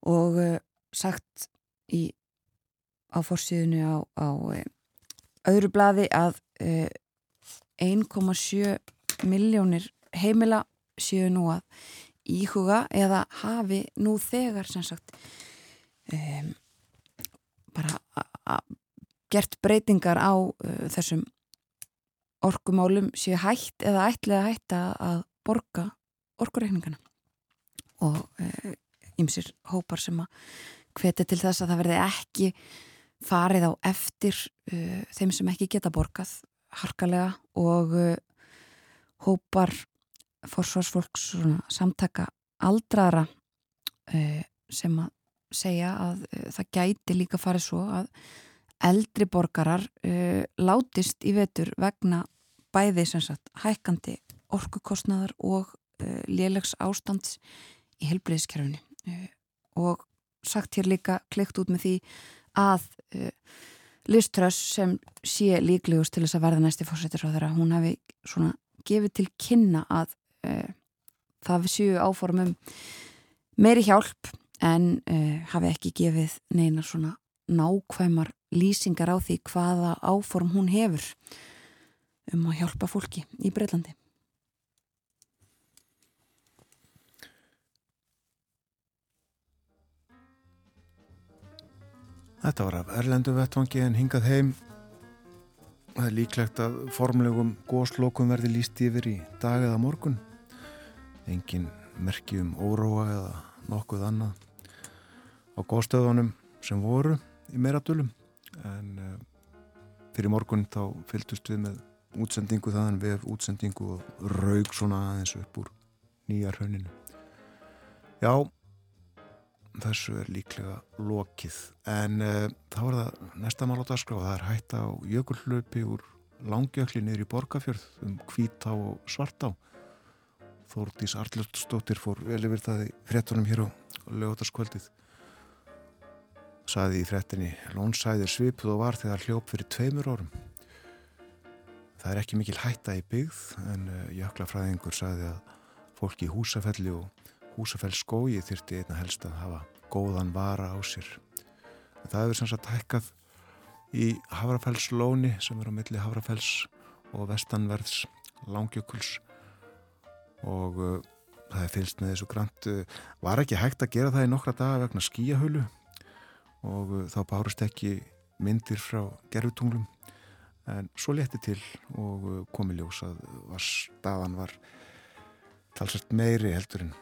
og uh, sagt í á fórsíðinu á, á öðru blaði að uh, 1,7 miljónir heimila séu nú að íhuga eða hafi nú þegar sem sagt um, bara gert breytingar á uh, þessum orkumálum séu hætt eða hætt að- að borga orkureikningana. Og ymsir hópar sem að hveti til þess að það verði ekki farið á eftir uh, þeim sem ekki geta borgað harkalega og uh, hópar forsvarsfólks samtaka aldrara uh, sem að segja að uh, það gæti líka farið svo að eldri borgarar uh, látist í vetur vegna bæði sem sagt hækkandi orkukostnaðar og uh, lélegs ástands í helbriðiskerfinu uh, og sagt hér líka klikt út með því að Liströss sem sé líklegust til þess að verða næsti fórsetur á þeirra, hún hefði svona gefið til kynna að það séu áformum meiri hjálp en uh, hafi ekki gefið neina svona nákvæmar lýsingar á því hvaða áform hún hefur um að hjálpa fólki í Breitlandi. Þetta var af Erlendu vettvangi en hingað heim. Það er líklegt að formlegum góðslokum verði líst yfir í dag eða morgun. Engin merki um óróa eða nokkuð annað á góðstöðunum sem voru í meiradölum. En uh, fyrir morgun þá fylgdust við með útsendingu þaðan við útsendingu og raug svona aðeins upp úr nýja rauninu. Já, þessu er líklega lokið en uh, þá er það næsta mál á dagskrá það er hætta á jökulhlaupi úr langjökli niður í Borgafjörð um hvítá og svartá Þórdís Arljóttsdóttir fór vel yfir það í frettunum hér á lögutaskvöldið saði í frettinni lónsæðir svipuð og var þegar hljóp fyrir tveimur árum. Það er ekki mikil hætta í byggð en uh, jöklafræðingur saði að fólki í húsafelli og Húsafell skói þyrti einna helst að hafa góðan vara á sér. Það hefur sem sagt hækkað í Hafrafellslóni sem er á milli Hafrafells og vestanverðs langjökuls. Og uh, það er fylst með þessu grant. Uh, var ekki hægt að gera það í nokkra daga vegna skíahölu og uh, þá bárust ekki myndir frá gerfutunglum en svo létti til og uh, komi ljós að var staðan var talsvært meiri heldur en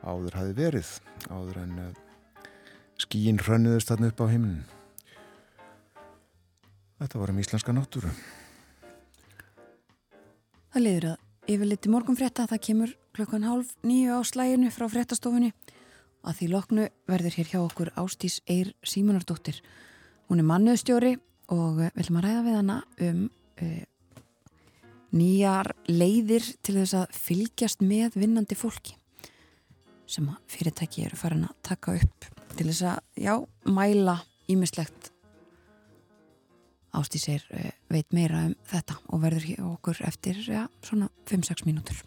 áður hafi verið áður en uh, skíin hrönnuðist þarna upp á himnin Þetta var um íslenska náttúru. Það liður að yfirliti morgun frétta það kemur klukkan hálf nýju á slæginu frá fréttastofunni að því loknu verður hér hjá okkur Ástís Eir Símonardóttir hún er mannuðstjóri og við viljum að ræða við hana um uh, nýjar leiðir til þess að fylgjast með vinnandi fólki sem fyrirtæki eru farin að taka upp til þess að, já, mæla ímislegt Ástísir veit meira um þetta og verður hér okkur eftir, já, svona 5-6 mínútur.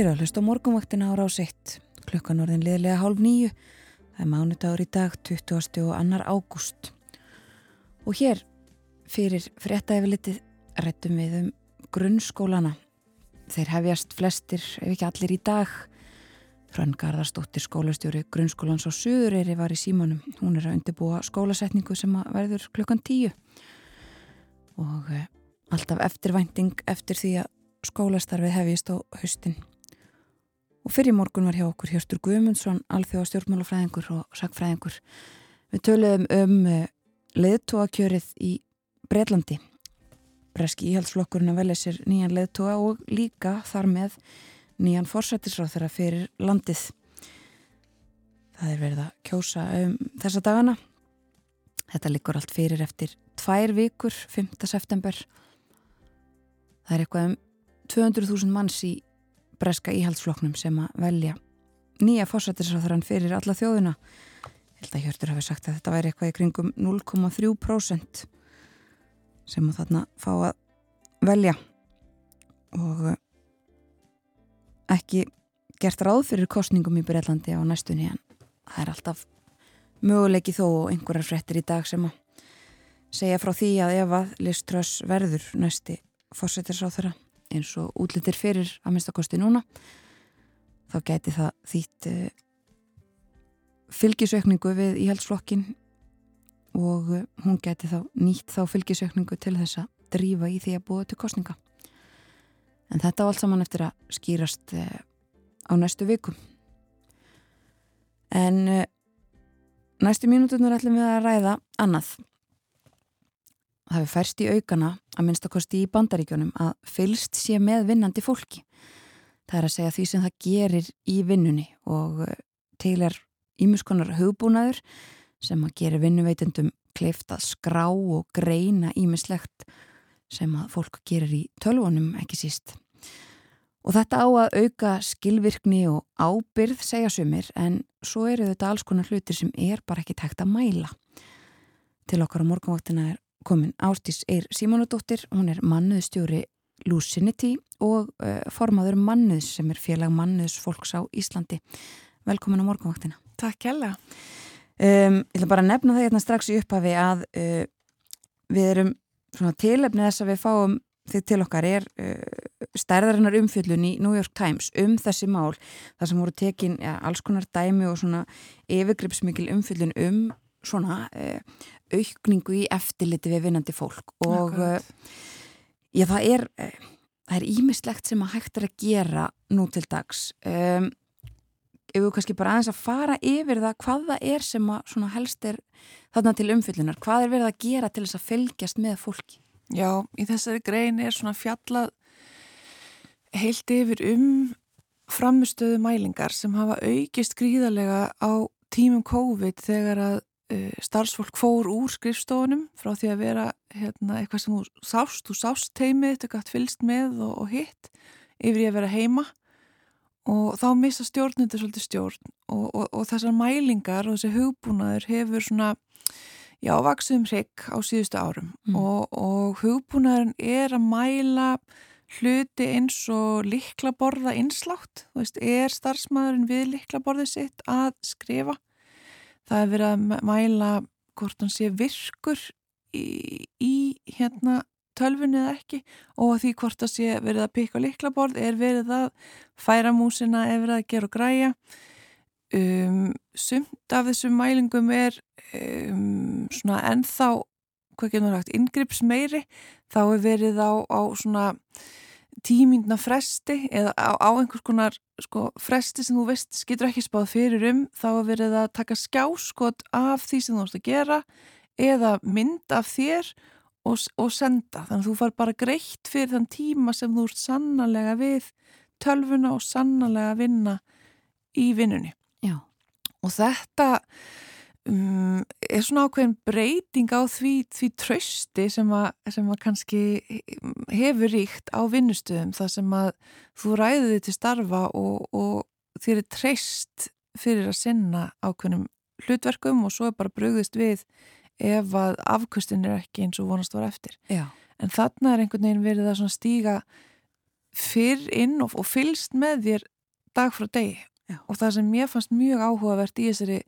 Eru að hlusta morgunvaktina ára á sitt. Klukkan orðin liðlega hálf nýju. Það er mánudagur í dag, 20. og annar ágúst. Og hér fyrir fréttaefilitið rættum við um grunnskólana. Þeir hefjast flestir, ef ekki allir í dag, Hrönn Garðarsdóttir skólastjóri grunnskólans á Suðureyri var í símanum. Hún er að undirbúa skólasetningu sem að verður klukkan tíu og uh, alltaf eftirvænting eftir því að skólastarfið hefist á haustin. Og fyrir morgun var hjá okkur Hjörstur Guðmundsson, alþjóða stjórnmálafræðingur og sakfræðingur. Við töluðum um uh, leðtóakjörið í Breitlandi. Breski íhaldsflokkurinn að velja sér nýjan leðtóa og líka þar með nýjan forsættisráð þeirra fyrir landið. Það er verið að kjósa um þessa dagana. Þetta likur allt fyrir eftir tvær vikur, 5. september. Það er eitthvað um 200.000 manns í breska íhaldsfloknum sem að velja nýja forsættisráðurann fyrir alla þjóðuna. Held að Hjörtur hafi sagt að þetta væri eitthvað í kringum 0,3% sem að þarna fá að velja og ekki gert ráð fyrir kostningum í Breitlandi á næstunni en það er alltaf möguleiki þó og einhverjar frettir í dag sem að segja frá því að ef að Liströss verður næsti fórsættisáþara eins og útlitir fyrir að minnstakosti núna þá gæti það þýtt uh, fylgisökningu við íhaldsflokkin og uh, hún gæti þá nýtt þá fylgisökningu til þess að drífa í því að búa til kostninga En þetta á allt saman eftir að skýrast eh, á næstu viku. En eh, næstu mínutunar ætlum við að ræða annað. Hefur færst í aukana að minnstakosti í bandaríkjónum að fylst sé með vinnandi fólki. Það er að segja því sem það gerir í vinnunni og eh, til er ímuskonar hugbúnaður sem að gera vinnuveitendum kleift að skrá og greina ímislegt sem að fólk gerir í tölvunum ekki síst. Og þetta á að auka skilvirkni og ábyrð segja sumir en svo eru þetta alls konar hlutir sem er bara ekki tækt að mæla. Til okkar á morgunváttina er komin Ástís Eir Simónudóttir, hún er mannuðstjóri Lucinity og uh, formaður mannuðs sem er félag mannuðs fólks á Íslandi. Velkomin á morgunváttina. Takk hella. Um, ég ætla bara að nefna það hérna strax í upphafi að uh, við erum svona tilefnið þess að við fáum þið til okkar er uh, stærðarinnar umfjöllun í New York Times um þessi mál þar sem voru tekin ja, alls konar dæmi og svona yfirgripsmikil umfjöllun um svona uh, aukningu í eftirliti við vinnandi fólk og uh, já það er það er ímislegt sem að hægt er að gera nú til dags. Um, ef við kannski bara aðeins að fara yfir það hvað það er sem að svona helst er þarna til umfyllunar, hvað er verið að gera til þess að fylgjast með fólki? Já, í þessari grein er svona fjallað heilt yfir um framustöðu mælingar sem hafa aukist gríðarlega á tímum COVID þegar að uh, starfsfólk fór úr skrifstofunum frá því að vera hérna, eitthvað sem þú sást, þú sást teimið, þetta gætt fylst með og, og hitt yfir í að vera heima. Og þá missa stjórnundur svolítið stjórn og, og, og þessar mælingar og þessi hugbúnaður hefur svona já, vaksum hrygg á síðustu árum. Mm. og, og hugbúnaðurinn er að mæla hluti eins og liklaborða einslátt, þú veist, er starfsmæðurinn við liklaborðið sitt að skrifa það er verið að mæla hvort hann sé virkur í, í hérna tölfunni eða ekki og því hvort það sé verið að pikka liklaborð er verið að færa músina er verið að gera og græja. Um, sumt af þessum mælingum er um, svona ennþá hvað getur náttúrulega inngrips meiri þá er verið á, á svona tímindna fresti eða á, á einhvers konar sko, fresti sem þú veist getur ekki spáð fyrir um þá er verið að taka skjáskot af því sem þú ætti að gera eða mynd af þér og, og senda þannig að þú far bara greitt fyrir þann tíma sem þú ert sannlega við tölvuna og sannlega vinna í vinnunni Já. og þetta um, er svona ákveðin breyting á því, því trösti sem að, sem að kannski hefur ríkt á vinnustöðum þar sem að þú ræðið þið til starfa og, og þér er treyst fyrir að sinna ákveðnum hlutverkum og svo er bara brugðist við ef að afkustin er ekki eins og vonast var eftir. Já. En þarna er einhvern veginn verið að stíga fyrr inn og, og fylst með þér dag frá degi Já. og það sem mér fannst mjög áhugavert í þessari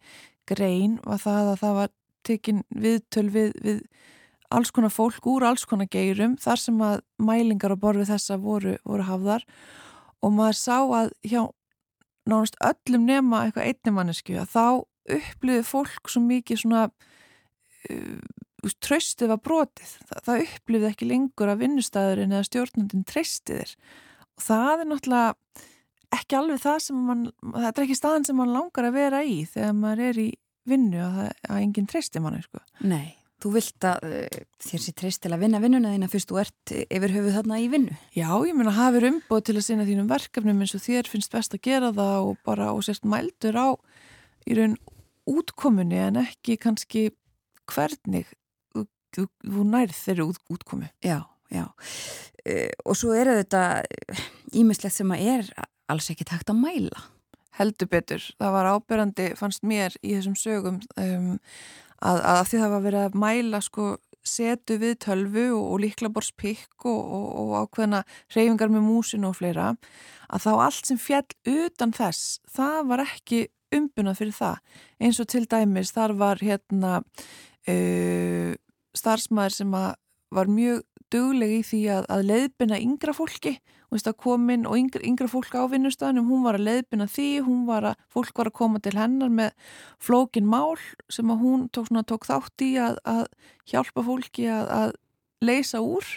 grein var það að það var tekin viðtöl við, við alls konar fólk úr alls konar geirum þar sem að mælingar á borfi þessa voru, voru hafðar og maður sá að hjá nánast öllum nema eitthvað einni mannesku að þá upplýði fólk svo mikið svona uh, tröstið var brotið. Það, það upplýði ekki lengur að vinnustæðurinn eða stjórnundin treystiðir og það er náttúrulega ekki alveg það sem mann, þetta er ekki staðan sem mann langar að vera í þegar maður er í vinnu að, að enginn treysti manni sko. Nei, þú vilt að uh, þér sé treyst til að vinna vinnuna þína fyrst þú ert yfir höfuð þarna í vinnu. Já, ég meina hafið umbóð til að sinna þínum verkefnum eins og þér finnst best að gera það og bara og sérst mældur á í raun útkomunni en ekki kannski hvernig þú, nærð þeirri út, útkomu. Já, já. Uh, og svo eru þetta ímislegt sem að er alls ekki takt að mæla. Heldur betur. Það var ábyrrandi, fannst mér í þessum sögum um, að, að því það var verið að mæla sko setu við tölvu og, og líklaborspikk og, og, og ákveðna reyfingar með músin og fleira að þá allt sem fjall utan þess það var ekki umbunað fyrir það eins og til dæmis þar var hérna uh, starfsmæður sem var mjög dugleg í því að, að leiðbina yngra fólki veist að komin og yngra, yngra fólk á vinnustöðunum, hún var að leiðbina því, hún var að, fólk var að koma til hennar með flókin mál sem að hún tók, svona, tók þátt í að, að hjálpa fólki að, að leysa úr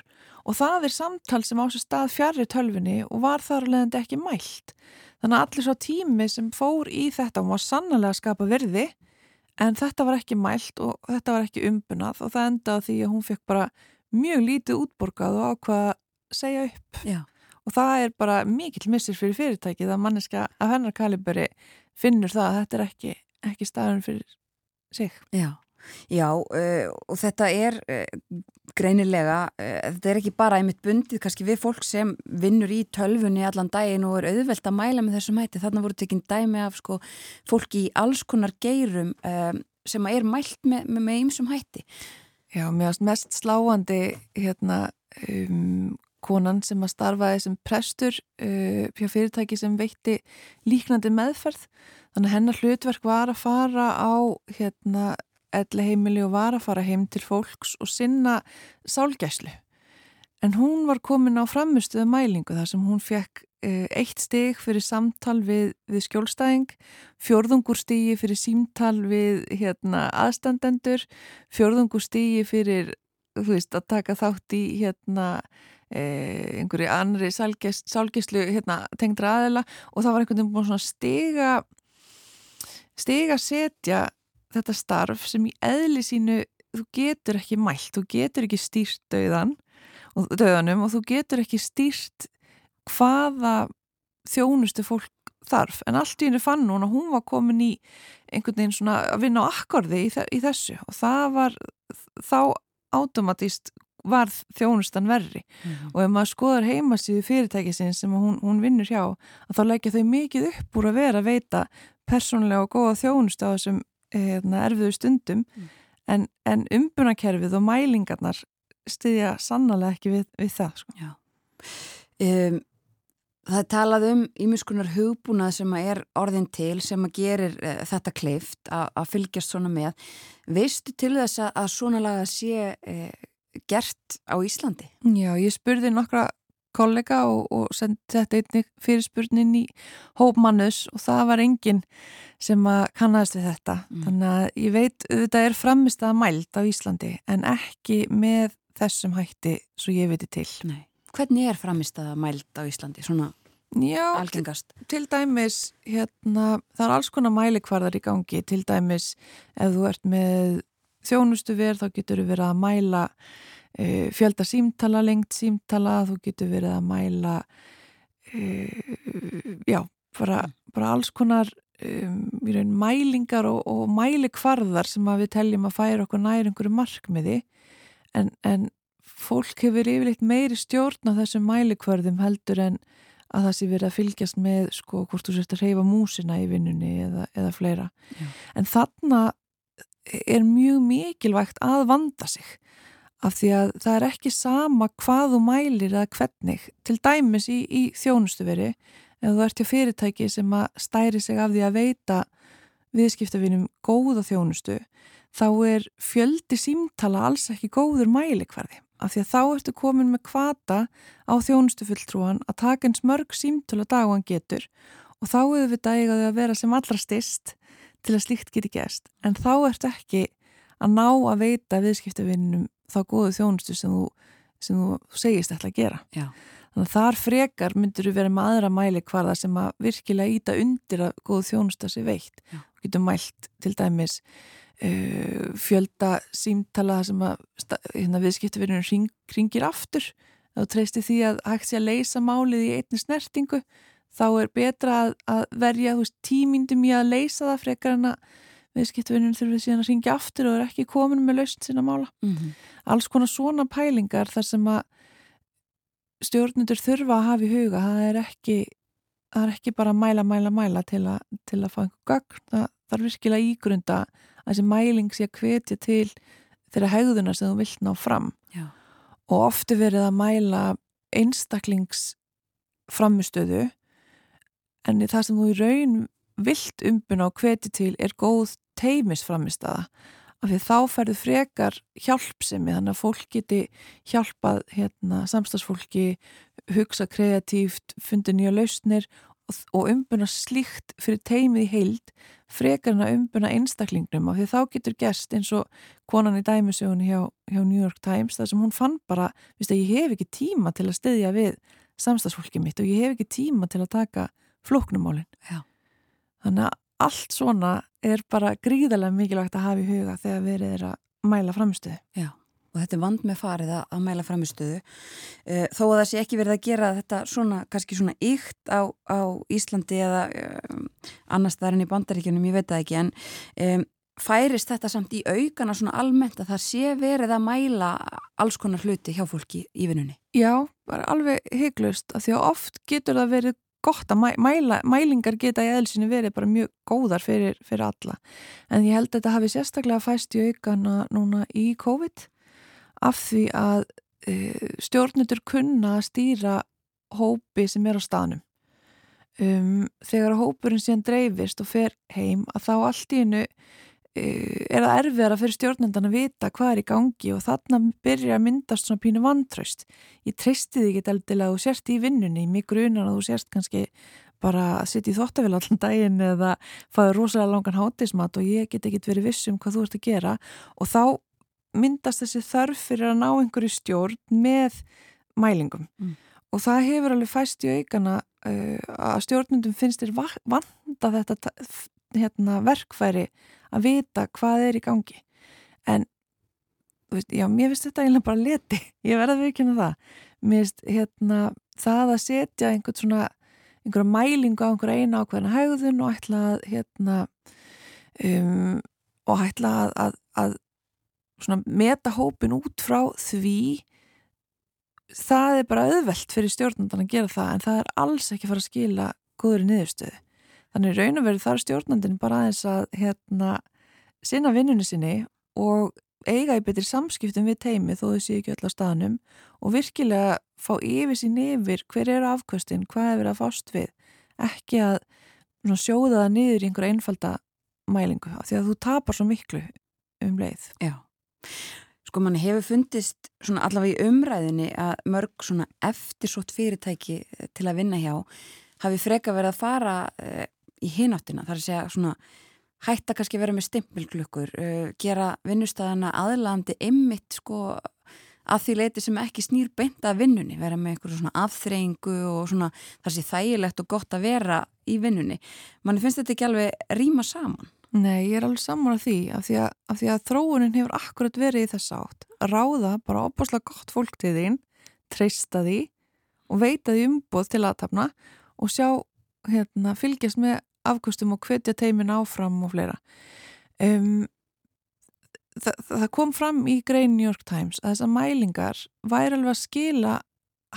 og það er samtal sem á sér stað fjari tölvinni og var þar alveg ekki mælt. Þannig að allir svo tími sem fór í þetta, hún var sannlega að skapa verði en þetta var ekki mælt og þetta var ekki umbunað og það endaði því að hún fekk bara mjög lítið útborgað og ákvaða að segja upp. Já. Og það er bara mikill missir fyrir fyrirtækið að manneska af hennar kaliberi finnur það að þetta er ekki, ekki staðan fyrir sig. Já, já uh, og þetta er uh, greinilega, uh, þetta er ekki bara einmitt bundið kannski við fólk sem vinnur í tölfunni allan daginn og er auðvelt að mæla með þessum hætti. Þarna voru tekinn dæmi af sko fólki í alls konar geirum sem er mælt með, ymsum hætti. Já, mest sláandi hérna um, konan sem að starfaði sem prestur uh, hjá fyrirtæki sem veitti líknandi meðferð. Þannig að hennar hlutverk var að fara á hérna elli heimili og var að fara heim til fólks og sinna sálgæslu. En hún var komin á framustuða mælingu þar sem hún fekk uh, eitt stig fyrir samtal við, við skjólstæðing fjörðungurstigi fyrir símtal við hérna aðstandendur fjörðungurstigi fyrir þú veist að taka þátt í hérna einhverju annri sálgislu hérna, tengdra aðela og það var einhvern veginn búin svona stiga stiga setja þetta starf sem í eðli sínu þú getur ekki mælt, þú getur ekki stýrt döðan og döðanum og þú getur ekki stýrt hvaða þjónustu fólk þarf, en allt í henni fann hún og hún var komin í einhvern veginn svona að vinna á akkordi í, þessu og það var þá automatist varð þjónustan verri mm -hmm. og ef maður skoðar heimasíðu fyrirtækisinn sem hún, hún vinnur hjá að þá leggja þau mikið upp úr að vera að veita persónlega og góða þjónustu á þessum eðna, erfiðu stundum mm. en, en umbunakerfið og mælingarnar styðja sannlega ekki við, við það sko. um, Það talað um ímiskunar hugbúnað sem er orðin til sem að gerir uh, þetta kleift að fylgjast svona með. Veistu til þess að svona laga sé uh, gert á Íslandi? Já, ég spurði nokkra kollega og, og sendi þetta einnig fyrirspurnin í hópmannus og það var enginn sem að kannast við þetta. Mm. Þannig að ég veit, þetta er framist að mælt á Íslandi en ekki með þessum hætti svo ég veitir til. Nei. Hvernig er framist að mælt á Íslandi? Svona Já, algengast? Til, til dæmis, hérna, það er alls konar mælikvarðar í gangi. Til dæmis, ef þú ert með þjónustu verð þá getur þú verið að mæla e, fjölda símtala, lengt símtala, þú getur verið að mæla e, já, bara, bara alls konar um, mælingar og, og mælikvarðar sem við teljum að færa okkur nær einhverju markmiði en, en fólk hefur yfirleitt meiri stjórn á þessum mælikvarðum heldur en að það sé verið að fylgjast með sko hvort þú sérst að reyfa músina í vinnunni eða, eða fleira. Já. En þarna er mjög mikilvægt að vanda sig af því að það er ekki sama hvað þú mælir eða hvernig til dæmis í, í þjónustuveri ef þú ert hjá fyrirtæki sem að stæri sig af því að veita viðskiptafinum góða þjónustu þá er fjöldi símtala alls ekki góður mælikvarði af því að þá ertu komin með kvata á þjónustufulltrúan að taka eins mörg símtala dag og hann getur og þá auðvitað eiga þau að vera sem allra styrst til að slíkt geti gæst en þá ertu ekki að ná að veita viðskiptavinnum þá góðu þjónustu sem þú, sem þú segist ætla að gera Já. þannig að þar frekar myndur þú vera með aðra mæli hvarða sem að virkilega íta undir að góðu þjónusta sé veitt Já. og getur mælt til dæmis uh, fjölda símtala sem að hérna, viðskiptavinnum ring, ringir aftur þá treysti því að hægt sé að leysa málið í einni snertingu þá er betra að, að verja tímyndum í að leysa það frekar en að viðskiptvinnun þurfið síðan að ringja aftur og er ekki komin með lausn sinna mála. Mm Alls konar svona pælingar þar sem að stjórnundur þurfa að hafa í huga, það er ekki það er ekki bara að mæla, mæla, mæla til að, til að fá einhver gögn, það þarf virkilega ígrunda að þessi mæling sé að hvetja til þeirra hegðunar sem þú vilt ná fram Já. og ofti verið að mæla einstaklings framistöðu en það sem þú í raun vilt umbuna og hveti til er góð teimisframistaða af því þá færðu frekar hjálpsemi þannig að fólk geti hjálpað hérna, samstagsfólki hugsa kreatíft, fundi nýja lausnir og, og umbuna slíkt fyrir teimið í heild frekar en að umbuna einstaklingnum. Af því þá getur gerst eins og konan í dæmisögunni hjá, hjá New York Times þar sem hún fann bara, viðst að ég hef ekki tíma til að styðja við samstagsfólki mitt og ég hef ekki tíma til að taka flóknumálin. Já. Þannig að allt svona er bara gríðarlega mikilvægt að hafa í huga þegar verið er að mæla framstöðu. Já, og þetta er vand með farið að, að mæla framistöðu uh, þó að það sé ekki verið að gera þetta svona, kannski svona ykt á, á Íslandi eða um, annars það er enn í bandaríkjunum, ég veit það ekki en um, færist þetta samt í aukana svona almennt að það sé verið að mæla alls konar hluti hjá fólki í vinnunni. Já, bara alveg hygglust að því að oft getur það verið gott að mæ, mæla, mælingar geta í eðelsinu verið bara mjög góðar fyrir, fyrir alla. En ég held að þetta hafi sérstaklega fæst í aukana núna í COVID af því að e, stjórnendur kunna að stýra hópi sem er á staðnum. Um, þegar hópurinn síðan dreifist og fer heim að þá allt í hennu er það erfiðara fyrir stjórnendan að vita hvað er í gangi og þarna byrja að myndast svona pínu vantraust. Ég treysti því ekki eldilega að þú sérst í vinnunni, mig grunar að þú sérst kannski bara að sitja í þóttavél allan daginn eða fáið rosalega langan hátismat og ég get ekki verið viss um hvað þú ert að gera og þá myndast þessi þörf fyrir að ná einhverju stjórn með mælingum. Mm. Og það hefur alveg fæst í aukana uh, að stjórnendum finnst þér vanda þetta hérna, verkfæri að vita hvað er í gangi. En veist, já, mér finnst þetta eiginlega bara leti. Ég verði að viðkynna það. Mér finnst hérna, það að setja einhvern svona einhverja mælingu á einhverja eina ákveðna hægðun og ætla að hérna um, og ætla að, að, að meta hópin út frá því það er bara auðvelt fyrir stjórnandan að gera það en það er alls ekki fara að skila góður niðurstöðu Þannig raun og veru þar stjórnandin bara aðeins að hérna, sinna vinnunni sinni og eiga í betri samskiptum við teimi þó þau séu ekki öll á staðnum og virkilega fá yfir sín yfir hver eru afkvöstin, hvað er verið að fást við. Ekki að sjóða það niður í einhverja einfalda mælingu því að þú tapar svo miklu um leið. Já. Sko manni hefur fundist allavega í umræðinni að mörg eftirsótt fyrirtæki til að vinna hjá hafi freka verið að fara uh, í hináttina, þar að segja svona hætta kannski vera með stimpilklukkur uh, gera vinnustæðana aðlandi ymmit sko að því leiti sem ekki snýr beint að vinnunni vera með eitthvað svona afþreyingu og svona þar sé þægilegt og gott að vera í vinnunni. Manni finnst þetta ekki alveg ríma saman? Nei, ég er alveg saman af því af því að, af því að þróunin hefur akkurat verið í þess átt að ráða bara opaslega gott fólk til þín, treysta því og veita því umboð til aðtapna og sjá, hérna, fylgjast með afkvöstum og hvetja teimin áfram og fleira. Um, það, það kom fram í grein New York Times að þessar mælingar væri alveg að skila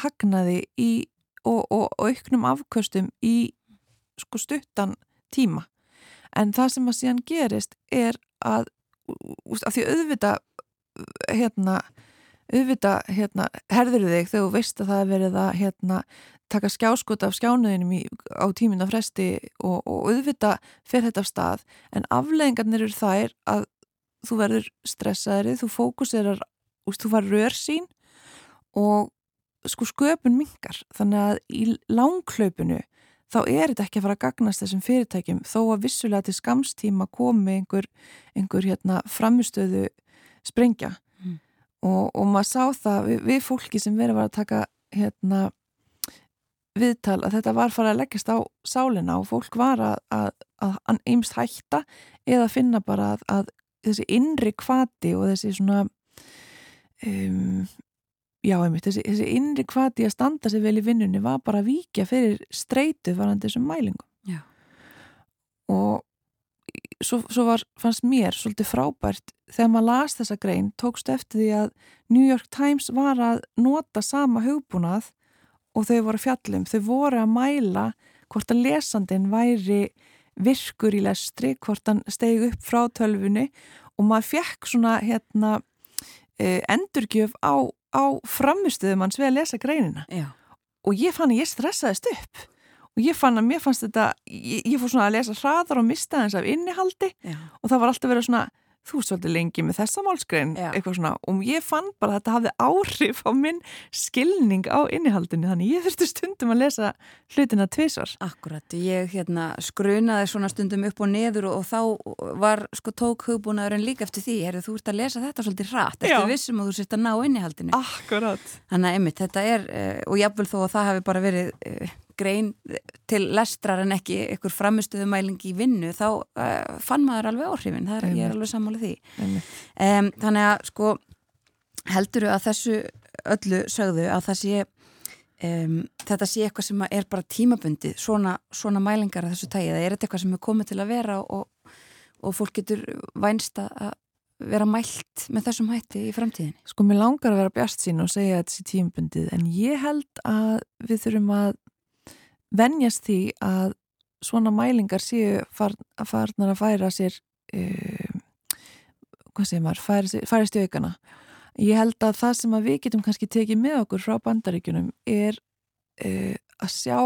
hagnaði í, og, og, og auknum afkvöstum í sko stuttan tíma. En það sem að síðan gerist er að, að því auðvita hérna auðvita, hérna, herður þig þegar þú veist að það er verið að hérna, taka skjáskot af skjánuðinum í, á tíminna fresti og, og auðvita fyrir þetta af stað en afleggingarnir eru þær að þú verður stressaðrið, þú fókuserar þú var rörsín og sko sköpun mingar þannig að í langklaupinu þá er þetta ekki að fara að gagnast þessum fyrirtækjum þó að vissulega til skamstíma komi einhver, einhver hérna, framistöðu sprengja. Og, og maður sá það við, við fólki sem verið að taka hérna, viðtal að þetta var farið að leggjast á sálina og fólk var að, einmst hætta eða finna bara að, að þessi innri kvati og þessi svona um, já, einmitt, þessi, þessi innri kvati að standa sig vel í vinnunni var bara að víkja fyrir streytuð varandi þessum mælingum já. og svo, svo var, fannst mér svolítið frábært þegar maður las þessa grein tókst eftir því að New York Times var að nota sama hugbúnað og þau voru fjallum, þau voru að mæla hvort að lesandin væri virkur í lestri, hvort hann stegi upp frá tölfunni og maður fekk svona hérna eh, endurgjöf á á framistuðum hans við að lesa greinina. Já. og ég fann að ég stressaðist upp og ég fann að mér fannst þetta ég, ég fór svona að lesa hraðar og mista þess af innihaldi Já. og það var alltaf verið svona þú svolítið lengi með þessa málskrein eitthvað svona og ég fann bara að þetta hafði áhrif á minn skilning á innihaldinu þannig ég þurfti stundum að lesa hlutina tvísvar. Akkurat, ég hérna skrunaði svona stundum upp og neður og, og þá var sko tók hugbúnaðurinn líka eftir því, er þú ert að lesa þetta svolítið rætt, eftir vissum og þú sért að ná innihaldinu. Akkurat. Þannig að einmitt, þetta er, uh, og jáfnvel þó að það hafi bara verið uh, grein til lestrar en ekki ykkur framistuðumæling í vinnu þá uh, fann maður alveg áhrifin. Það er, ég er alveg sammálið því. Um, þannig að sko helduru að þessu öllu sögðu að það sé um, þetta sé eitthvað sem er bara tímabundi svona, svona mælingar af þessu tægi það er eitthvað sem er komið til að vera og, og fólk getur vænst að vera mælt með þessum hætti í framtíðinni? Sko mér langar að vera bjart sín og segja þetta sé tímabundið en ég held að við þurfum að venjast því að svona mælingar séu far, farnar að færa sér uh, hvað segir maður færa, færa stjóðikana ég held að það sem að við getum kannski tekið með okkur frá bandaríkunum er uh, að sjá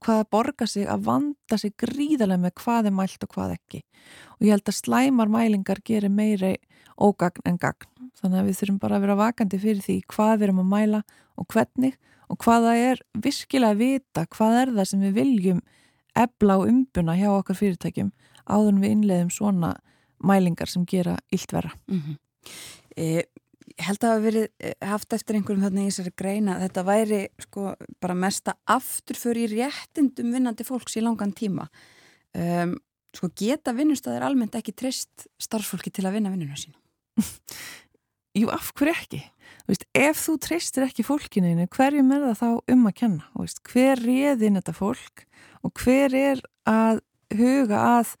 hvað að borga sig að vanda sig gríðarlega með hvað er mælt og hvað ekki. Og ég held að slæmar mælingar gerir meiri ógagn en gagn. Þannig að við þurfum bara að vera vakandi fyrir því hvað við erum að mæla og hvernig og hvaða er virkilega að vita hvað er það sem við viljum ebla og umbuna hjá okkar fyrirtækjum áður en við innleðum svona mælingar sem gera illt vera mm -hmm. e, held að það hafi verið e, haft eftir einhverjum þarna í þessari greina þetta væri sko bara mesta afturför í réttindum vinnandi fólks í langan tíma. Um, sko geta vinnustæðir almennt ekki treyst starfsfólki til að vinna vinnuna sína Jú, af hverju ekki? Veist, ef þú treystir ekki fólkinu hverjum er það þá um að kenna? Veist, hver réðin þetta fólk og hver er að huga að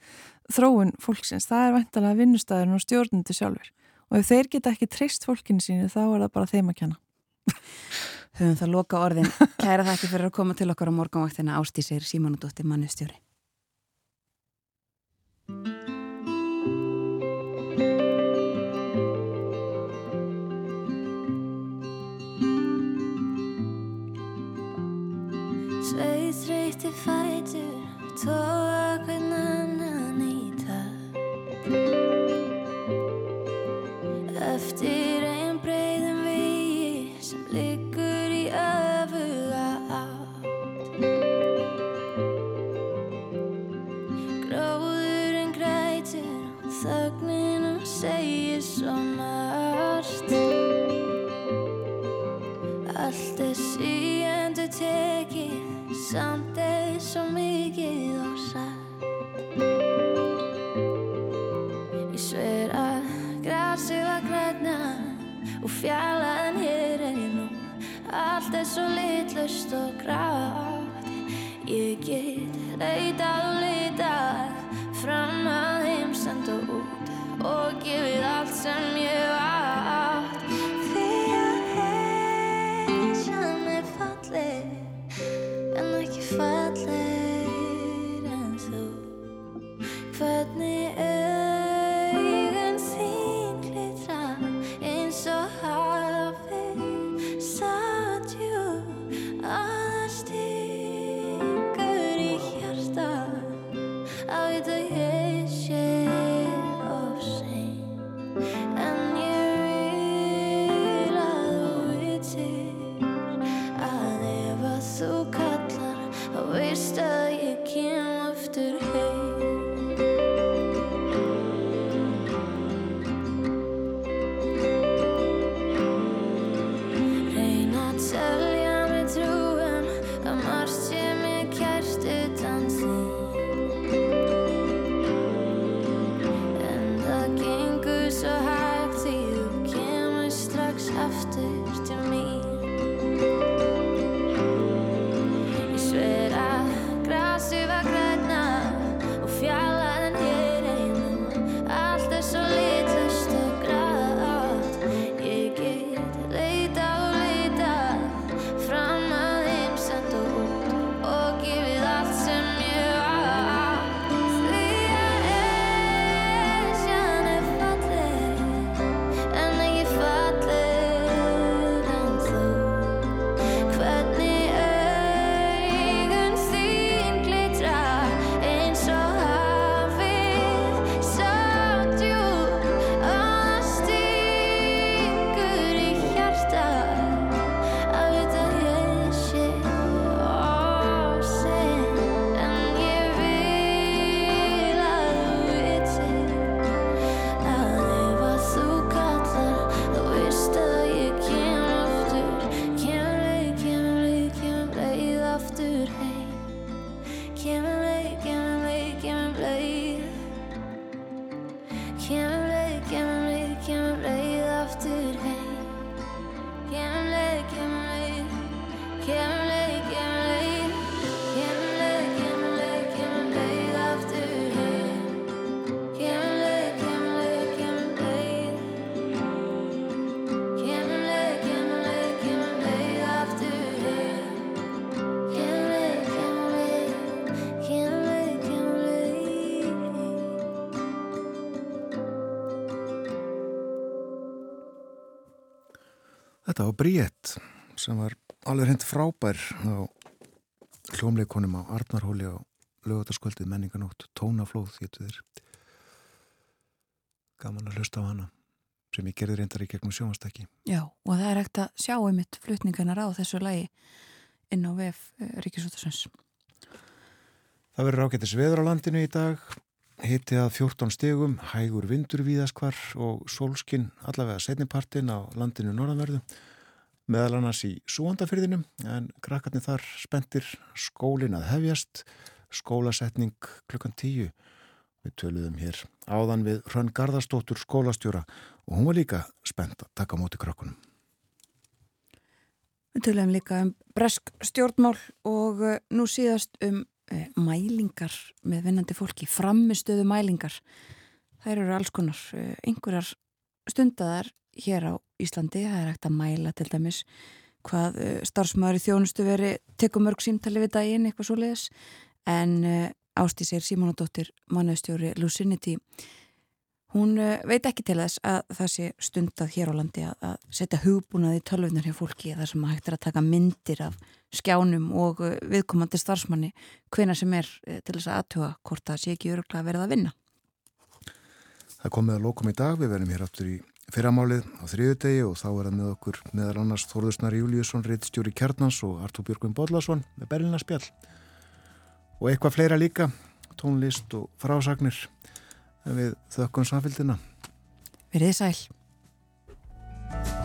þróun fólksins? Það er vantalega vinnustæðurinn og stjórnundi sjálfur og ef þeir geta ekki treyst fólkinu sínu þá er það bara þeim að kenna. Höfum það loka orðin Kæra það ekki fyrir að koma til okkar á morgunvaktina. Ástísir Símanudóttir mannustjóri Þreyti fætur Tóa hvern annan í það Eftir einn breyðum vegi sem liggur í öfuga átt. Gróðurinn grætur þögninu segir svo margt. Allt er síendur tekið samt svo mikið og satt Ég sver að grasið var græna og fjallaðan hér er ég nú. Allt er svo litlust og grátt. Ég get leitað og leitað fram að heimstand og út og gefið allt sem ég átt Þetta var Bríett sem var alveg hend frábær á hljómleikonum á Arnarhóli á lögutaskvöldið menninganótt Tónaflóð héttu þér gaman að hlusta á hana sem ég gerði reyndar í gegnum sjónvastæki Já, og það er ekkert að sjá einmitt flutningarnar á þessu lagi inn á VF Ríkisútasons Það verður ágættis veður á landinu í dag hitti að 14 stegum, hægur vindur víðaskvar og sólskinn allavega setnipartin á landinu norðanverðu meðal annars í súandafyrðinum en krakkarnir þar spendir skólin að hefjast skólasetning klukkan tíu. Við töluðum hér áðan við Hrönn Garðarstóttur skólastjóra og hún var líka spennt að taka móti krakkunum Við töluðum líka um bresk stjórnmál og uh, nú síðast um uh, mælingar með vinnandi fólki, framistöðu mælingar. Þær eru alls konar uh, einhverjar stundadar hér á Íslandi, það er ekkert að mæla til dæmis hvað starfsmæður í þjónustu veri tekum mörg símtali við daginn, eitthvað svo leiðis en Ástísir Simónadóttir mannöðstjóri Lucinity hún veit ekki til þess að það sé stundað hér á landi að, að setja hugbúnaði tölvunar hjá fólki þar sem hægt er að taka myndir af skjánum og viðkomandi starfsmanni hvena sem er til þess að aðtuga hvort það sé ekki öruglega verið að vinna. Það komið að lókum í dag, við verðum hér áttur í fyrramálið á þriðudegi og þá er það með okkur meðal annars Þorðusnar Júliusson, Rittstjóri Kjarnans og Artúr Björgvin Bodlason með Berlina spjall og eitthvað fleira líka, tónlist og frásagnir við þökkum samfélgina. Verðið sæl.